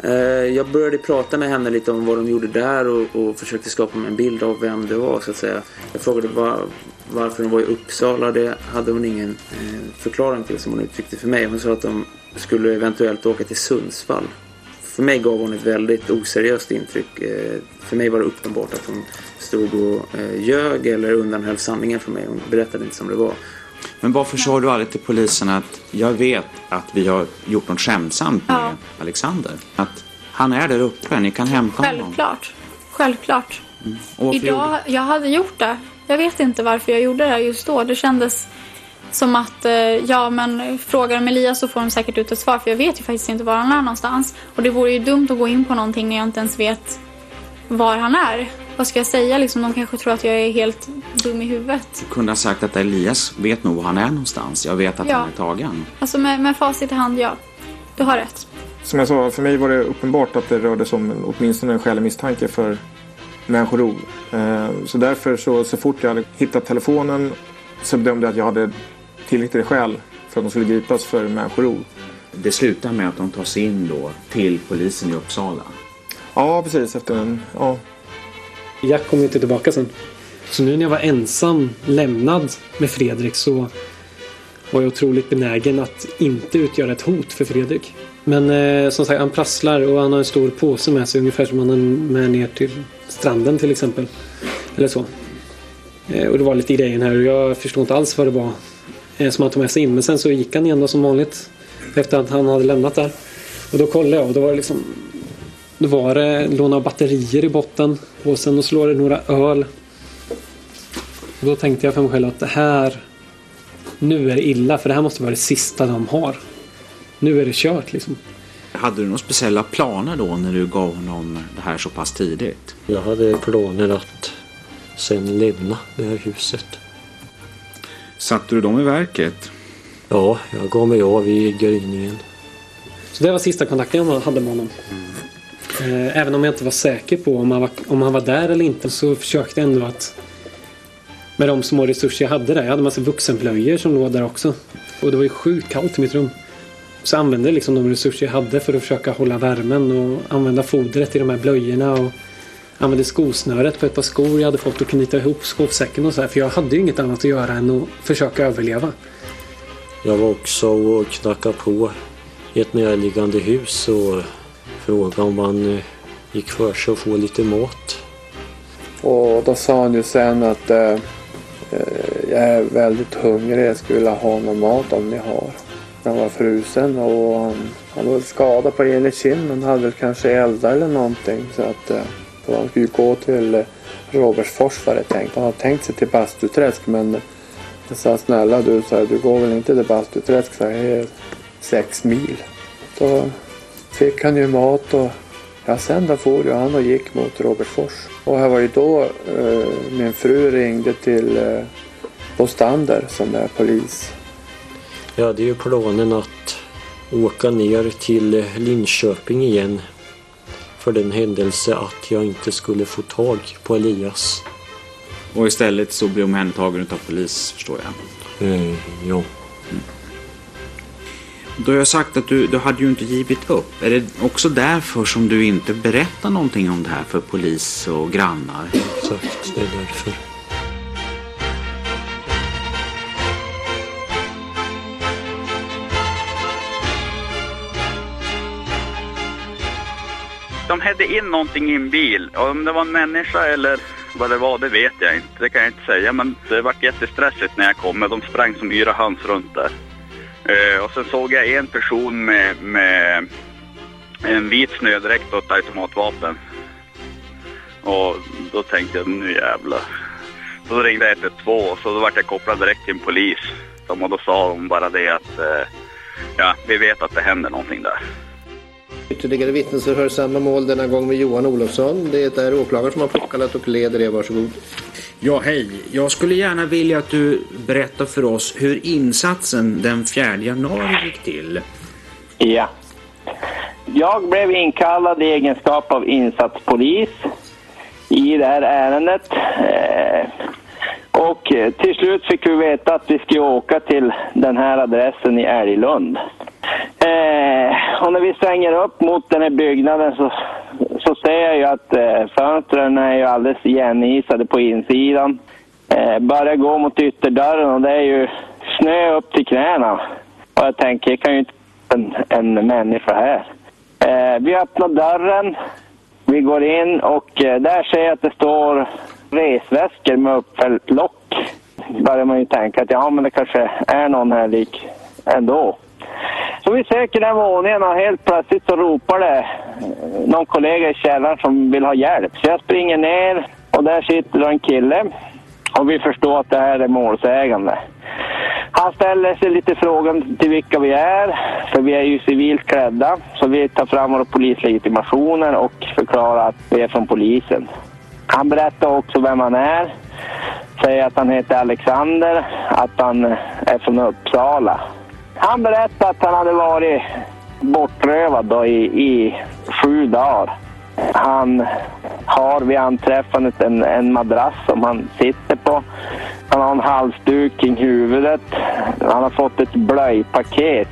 Eh, Jag började prata med henne lite om vad de gjorde där och, och försökte skapa mig en bild av vem det var så att säga. Jag frågade var, varför de var i Uppsala. Det hade hon ingen eh, förklaring till som hon uttryckte för mig. Hon sa att de skulle eventuellt åka till Sundsvall. För mig gav hon ett väldigt oseriöst intryck. Eh, För mig var det uppenbart att hon stod och eh, ljög eller undanhöll sanningen för mig. Hon berättade inte som det var. Men varför sa du aldrig till polisen att jag vet att vi har gjort något skämtsamt med Ja. Alexander? Att han är där uppe, ni kan hämta honom. Självklart. Självklart. Varför Idag, jag hade gjort det. Jag vet inte varför jag gjorde det just då. Det kändes Som att, eh, ja men frågar de Elias så får de säkert ut ett svar för jag vet ju faktiskt inte var han är någonstans. Och det vore ju dumt att gå in på någonting när jag inte ens vet var han är. Vad ska jag säga liksom? De kanske tror att jag är helt dum i huvudet. Du kunde ha sagt att Elias vet nog var han är någonstans. Jag vet att Ja. han är tagen. Alltså med, med facit i hand, ja. Du har rätt. Som jag sa, för mig var det uppenbart att det rörde sig om åtminstone en skälig misstanke för människorov. Eh, Så därför så, så fort jag hade hittat telefonen så bedömde jag att jag hade tillräckliga skäl för att de skulle gripas för människorov. Det slutar med att de tas in då till polisen i Uppsala. Ja, precis. Efter en, ja. Jack kom ju inte tillbaka sen. Så nu när jag var ensam lämnad med Fredrik så var jag otroligt benägen att inte utgöra ett hot för Fredrik. Men eh, som sagt, han prasslar och han har en stor påse med sig ungefär som han har med ner till stranden till exempel. Eller så. Eh, och det var lite grejen här och jag förstod inte alls vad det var som han tog med sig in. Men sen så gick han igen då som vanligt. Efter att han hade lämnat där. Och då kollade jag och då var det liksom då var det låna batterier i botten och sen då slår det några öl. Och då tänkte jag för mig själv att det här nu är det illa för det här måste vara det sista de har. Nu är det kört liksom. Hade du några speciella planer då när du gav honom det här så pass tidigt? Jag hade planer att sen lämna det här huset. Satte du dem i verket? Ja, jag gav mig av i gryningen. Så det var sista kontakten jag hade med honom. Eh, Även om jag inte var säker på om han var, om han var där eller inte så försökte jag ändå att med de små resurser jag hade där. Jag hade massa vuxenblöjor som låg där också. Och det var ju sjukt kallt i mitt rum. Så jag använde liksom de resurser jag hade för att försöka hålla värmen och använda fodret i de här blöjorna och använde skosnöret på ett par skor jag hade fått och knyta ihop skovsäcken och så här. För jag hade ju inget annat att göra än att försöka överleva. Jag var också och knackade på i ett närliggande hus och frågade om man eh, gick för sig att få lite mat. Och då sa han ju sen att eh, eh, jag är väldigt hungrig, jag skulle vilja ha någon mat om ni har. Han var frusen och han, han var skadad på ena kinden, hade väl kanske eldar eller någonting. Så att eh, för han skulle ju gå till eh, Robertsfors var det tänkt. Han hade tänkt sig till Bastuträsk men jag sa snälla du, så här, du går väl inte till Bastuträsk, så här, det är sex mil. Då fick han ju mat och ja, sen då for ju han och gick mot Robertsfors. Och här var ju då eh, min fru ringde till eh, Bostander som är polis. Jag hade ju planen att åka ner till Linköping igen för den händelse att jag inte skulle få tag på Elias. Och istället så blev omhändertagen av polis förstår jag. Mm, ja. Du har jag sagt att du, du hade ju inte givit upp. Är det också därför som du inte berättar någonting om det här för polis och grannar? Exakt, det är därför. De hade in någonting i en bil. Och Om det var en människa eller vad det var, det vet jag inte. Det kan jag inte säga. Men det vart jättestressigt när jag kom. De sprang som yra höns runt där. Eh, och sen såg jag en person med, med en vit snödräkt och ett automatvapen. Och då tänkte jag, nu jävlar. Så ringde jag 112 och så då vart jag kopplad direkt till en polis. De- Och då sa de bara det att, eh, ja, vi vet att det händer någonting där. Ytterligare vittnesförhör samma mål, denna gång med Johan Olofsson. Det är åklagaren som har påkallat och leder det. Varsågod. Ja, hej. Jag skulle gärna vilja att du berättar för oss hur insatsen den 4 januari gick till. Ja. Jag blev inkallad i egenskap av insatspolis i det här ärendet. Eh, Och till slut fick vi veta att vi skulle åka till den här adressen i Älglund. Eh, och när vi svänger upp mot den här byggnaden så, så ser jag ju att eh, fönstren är ju alldeles igenisade på insidan. Eh, börjar gå mot ytterdörren och det är ju snö upp till knäna. Och jag tänker, det kan ju inte en, en människa här. Eh, vi öppnar dörren, vi går in och eh, där ser jag att det står resväskor med uppfällt lock. börjar man ju tänka att ja, men det kanske är någon här lik ändå. Så vi söker den våningen och helt plötsligt så ropar det någon kollega i källaren som vill ha hjälp. Så jag springer ner och där sitter då en kille och vi förstår att det här är målsägande. Han ställer sig lite frågan till vilka vi är, för vi är ju civilt klädda. Så vi tar fram våra polislegitimationer och förklarar att vi är från polisen. Han berättar också vem han är. Säger att han heter Alexander, att han är från Uppsala. Han berättade att han hade varit bortrövad då i, i sju dagar. Han har vid anträffandet en, en madrass som han sitter på. Han har en halsduk kring huvudet. Han har fått ett blöjpaket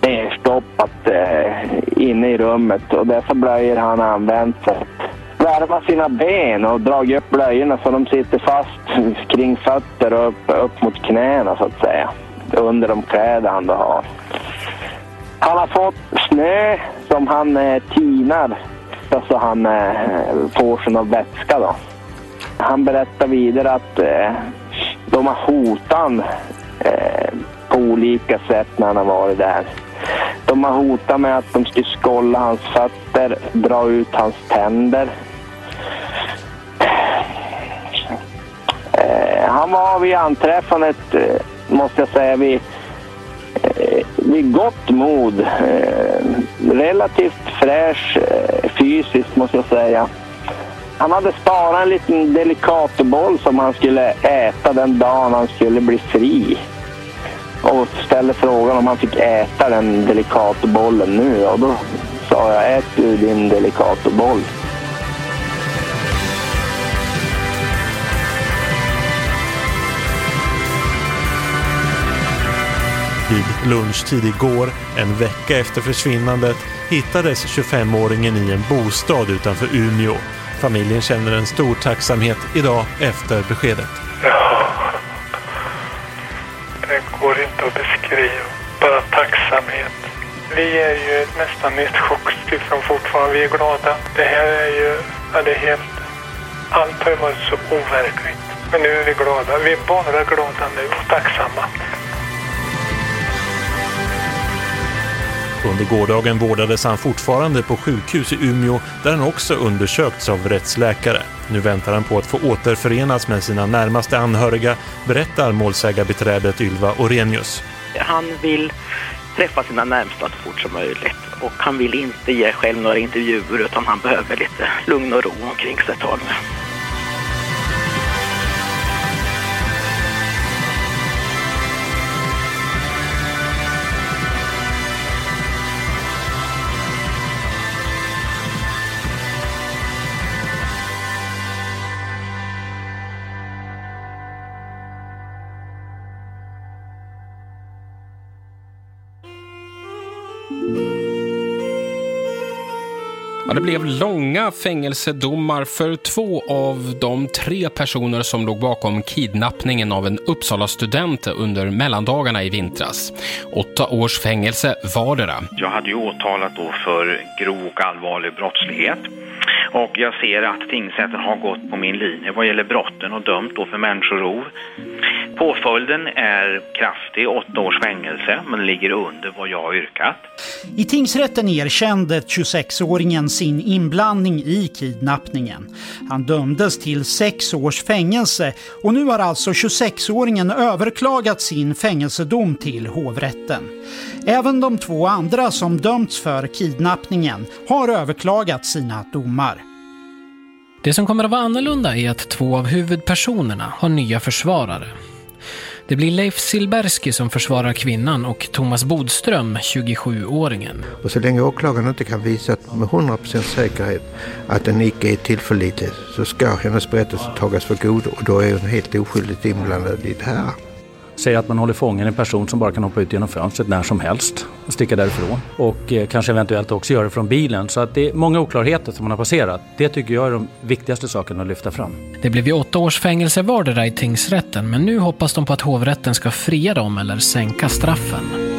nerstoppat eh, inne i rummet och dessa blöjor har han använt för att värma sina ben och dragit upp blöjorna så de sitter fast kring fötter och upp, upp mot knäna så att säga. Under de kläder han då har. Han har fått snö som han eh, tinar så han eh, får sig någon vätska då. Han berättar vidare att eh, de har hotat han, eh, på olika sätt när han har varit där. De har hotat med att de skulle skolla hans fötter, dra ut hans tänder. Eh, han var vid anträffandet, eh, måste jag säga, vid, eh, vid gott mod. Eh, relativt fräsch eh, fysiskt, måste jag säga. Han hade sparat en liten delicatoboll som han skulle äta den dagen han skulle bli fri. Och ställde frågan om han fick äta den delicatobollen nu. Och då sa jag, ät du din delicatoboll. Vid lunchtid igår, en vecka efter försvinnandet, hittades 25-åringen i en bostad utanför Umeå. Familjen känner en stor tacksamhet idag efter beskedet. Ja, det går inte att beskriva. Bara tacksamhet. Vi är ju nästan i ett chocktillstånd liksom fortfarande. Vi är glada. Det här är ju, ja, det är helt, allt har ju varit så overkligt. Men nu är vi glada. Vi är bara glada nu och tacksamma. Under gårdagen vårdades han fortfarande på sjukhus i Umeå där han också undersökts av rättsläkare. Nu väntar han på att få återförenas med sina närmaste anhöriga, berättar målsägarbiträdet Ylva Orenius. Han vill träffa sina närmsta så fort som möjligt och han vill inte ge själv några intervjuer utan han behöver lite lugn och ro omkring sig ett tag nu. Ja, det blev långa fängelsedomar för två av de tre personer som låg bakom kidnappningen av en Uppsala-student under mellandagarna i vintras. Åtta års fängelse vardera. Jag hade ju åtalat då för grov och allvarlig brottslighet. Och jag ser att tingsrätten har gått på min linje vad gäller brotten och dömt då för människorov. Påföljden är kraftig, åtta års fängelse, men ligger under vad jag har yrkat. I tingsrätten erkände 26-åringen sin inblandning i kidnappningen. Han dömdes till sex års fängelse och nu har alltså 26-åringen överklagat sin fängelsedom till hovrätten. Även de två andra som dömts för kidnappningen har överklagat sina domar. Det som kommer att vara annorlunda är att två av huvudpersonerna har nya försvarare. Det blir Leif Silbersky som försvarar kvinnan och Thomas Bodström, 27-åringen. Och så länge åklagaren inte kan visa med 100% säkerhet att den icke är tillförlitlig så ska hennes berättelse tagas för god och då är hon helt oskyldigt inblandad i det här. Säg att man håller fången en person som bara kan hoppa ut genom fönstret när som helst och sticka därifrån. Och eh, kanske eventuellt också göra det från bilen. Så att det är många oklarheter som man har passerat. Det tycker jag är de viktigaste sakerna att lyfta fram. Det blev ju åtta års fängelse vardera i tingsrätten men nu hoppas de på att hovrätten ska fria dem eller sänka straffen.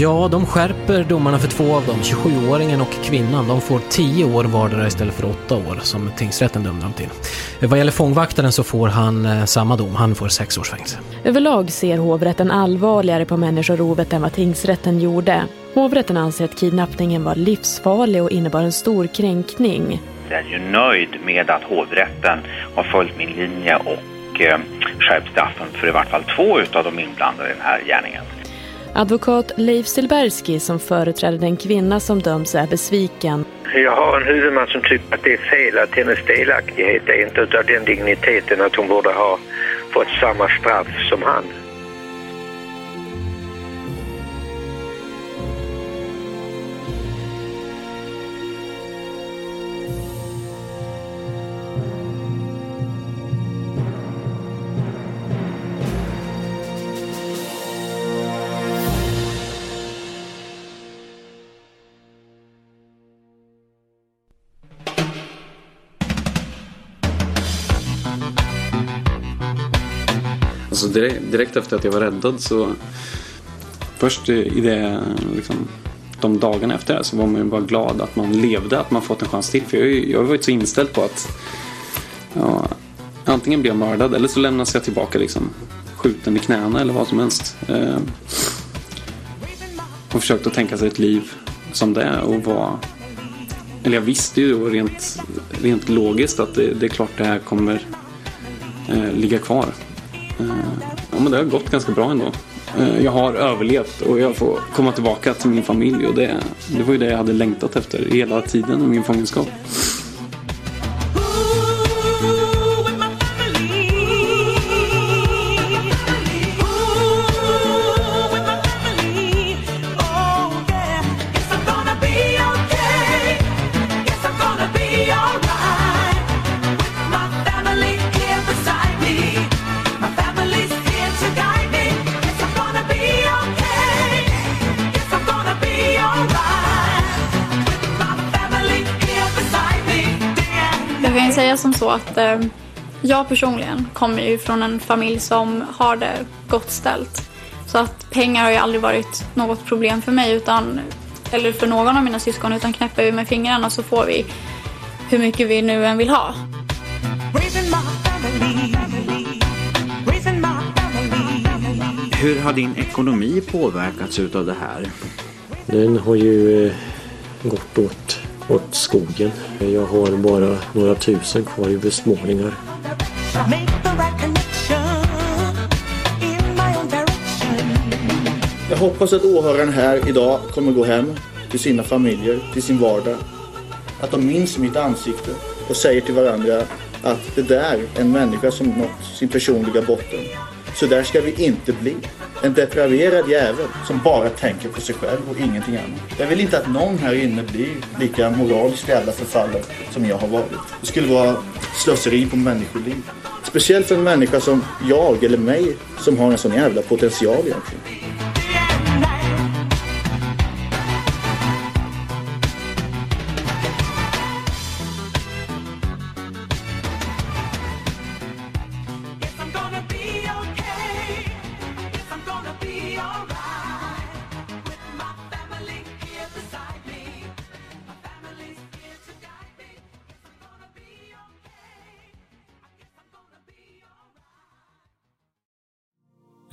Ja, de skärper domarna för två av dem. 27-åringen och kvinnan. De får 10 år vardera istället för 8 år som tingsrätten dömde dem till. Vad gäller fångvaktaren så får han eh, samma dom. Han får 6 års fängelse. Överlag ser hovrätten allvarligare på människorovet än vad tingsrätten gjorde. Hovrätten anser att kidnappningen var livsfarlig och innebar en stor kränkning. Jag är ju nöjd med att hovrätten har följt min linje och eh, skärpt straffen för i vart fall två av de inblandade i den här gärningen. Advokat Leif Silberski som företräder den kvinna som döms är besviken. Jag har en huvudman som tycker att det är fel att hennes delaktighet är inte utav den digniteten att hon borde ha fått samma straff som han. Alltså direkt, direkt efter att jag var räddad så först i det, liksom, de dagarna efter det så var man ju bara glad att man levde, att man fått en chans till. För jag, jag har varit så inställd på att ja, antingen blir jag mördad eller så lämnas jag tillbaka liksom, skjuten i knäna eller vad som helst. Eh, och försökt att tänka sig ett liv som det är och vara eller jag visste ju då rent, rent logiskt att det, det är klart det här kommer eh, ligga kvar. Ja, men det har gått ganska bra ändå. Eh, jag har överlevt och jag får komma tillbaka till min familj och det, det var ju det jag hade längtat efter hela tiden i min fångenskap. Jag personligen kommer ju från en familj som har det gott ställt. Så att pengar har ju aldrig varit något problem för mig utan, eller för någon av mina syskon utan knäpper vi med fingrarna så får vi hur mycket vi nu än vill ha. Hur har din ekonomi påverkats utav det här? Den har ju eh, gått åt, åt skogen. Jag har bara några tusen kvar i besmålingar. Jag hoppas att åhöraren här idag kommer gå hem till sina familjer, till sin vardag. Att de minns mitt ansikte och säger till varandra att det där är en människa som nått sin personliga botten. Så där ska vi inte bli. En depraverad jävel som bara tänker på sig själv och ingenting annat. Jag vill inte att någon här inne blir lika moraliskt jävla förfallen som jag har varit. Det skulle vara slöseri på människoliv. Speciellt för en människa som jag eller mig som har en sån jävla potential egentligen.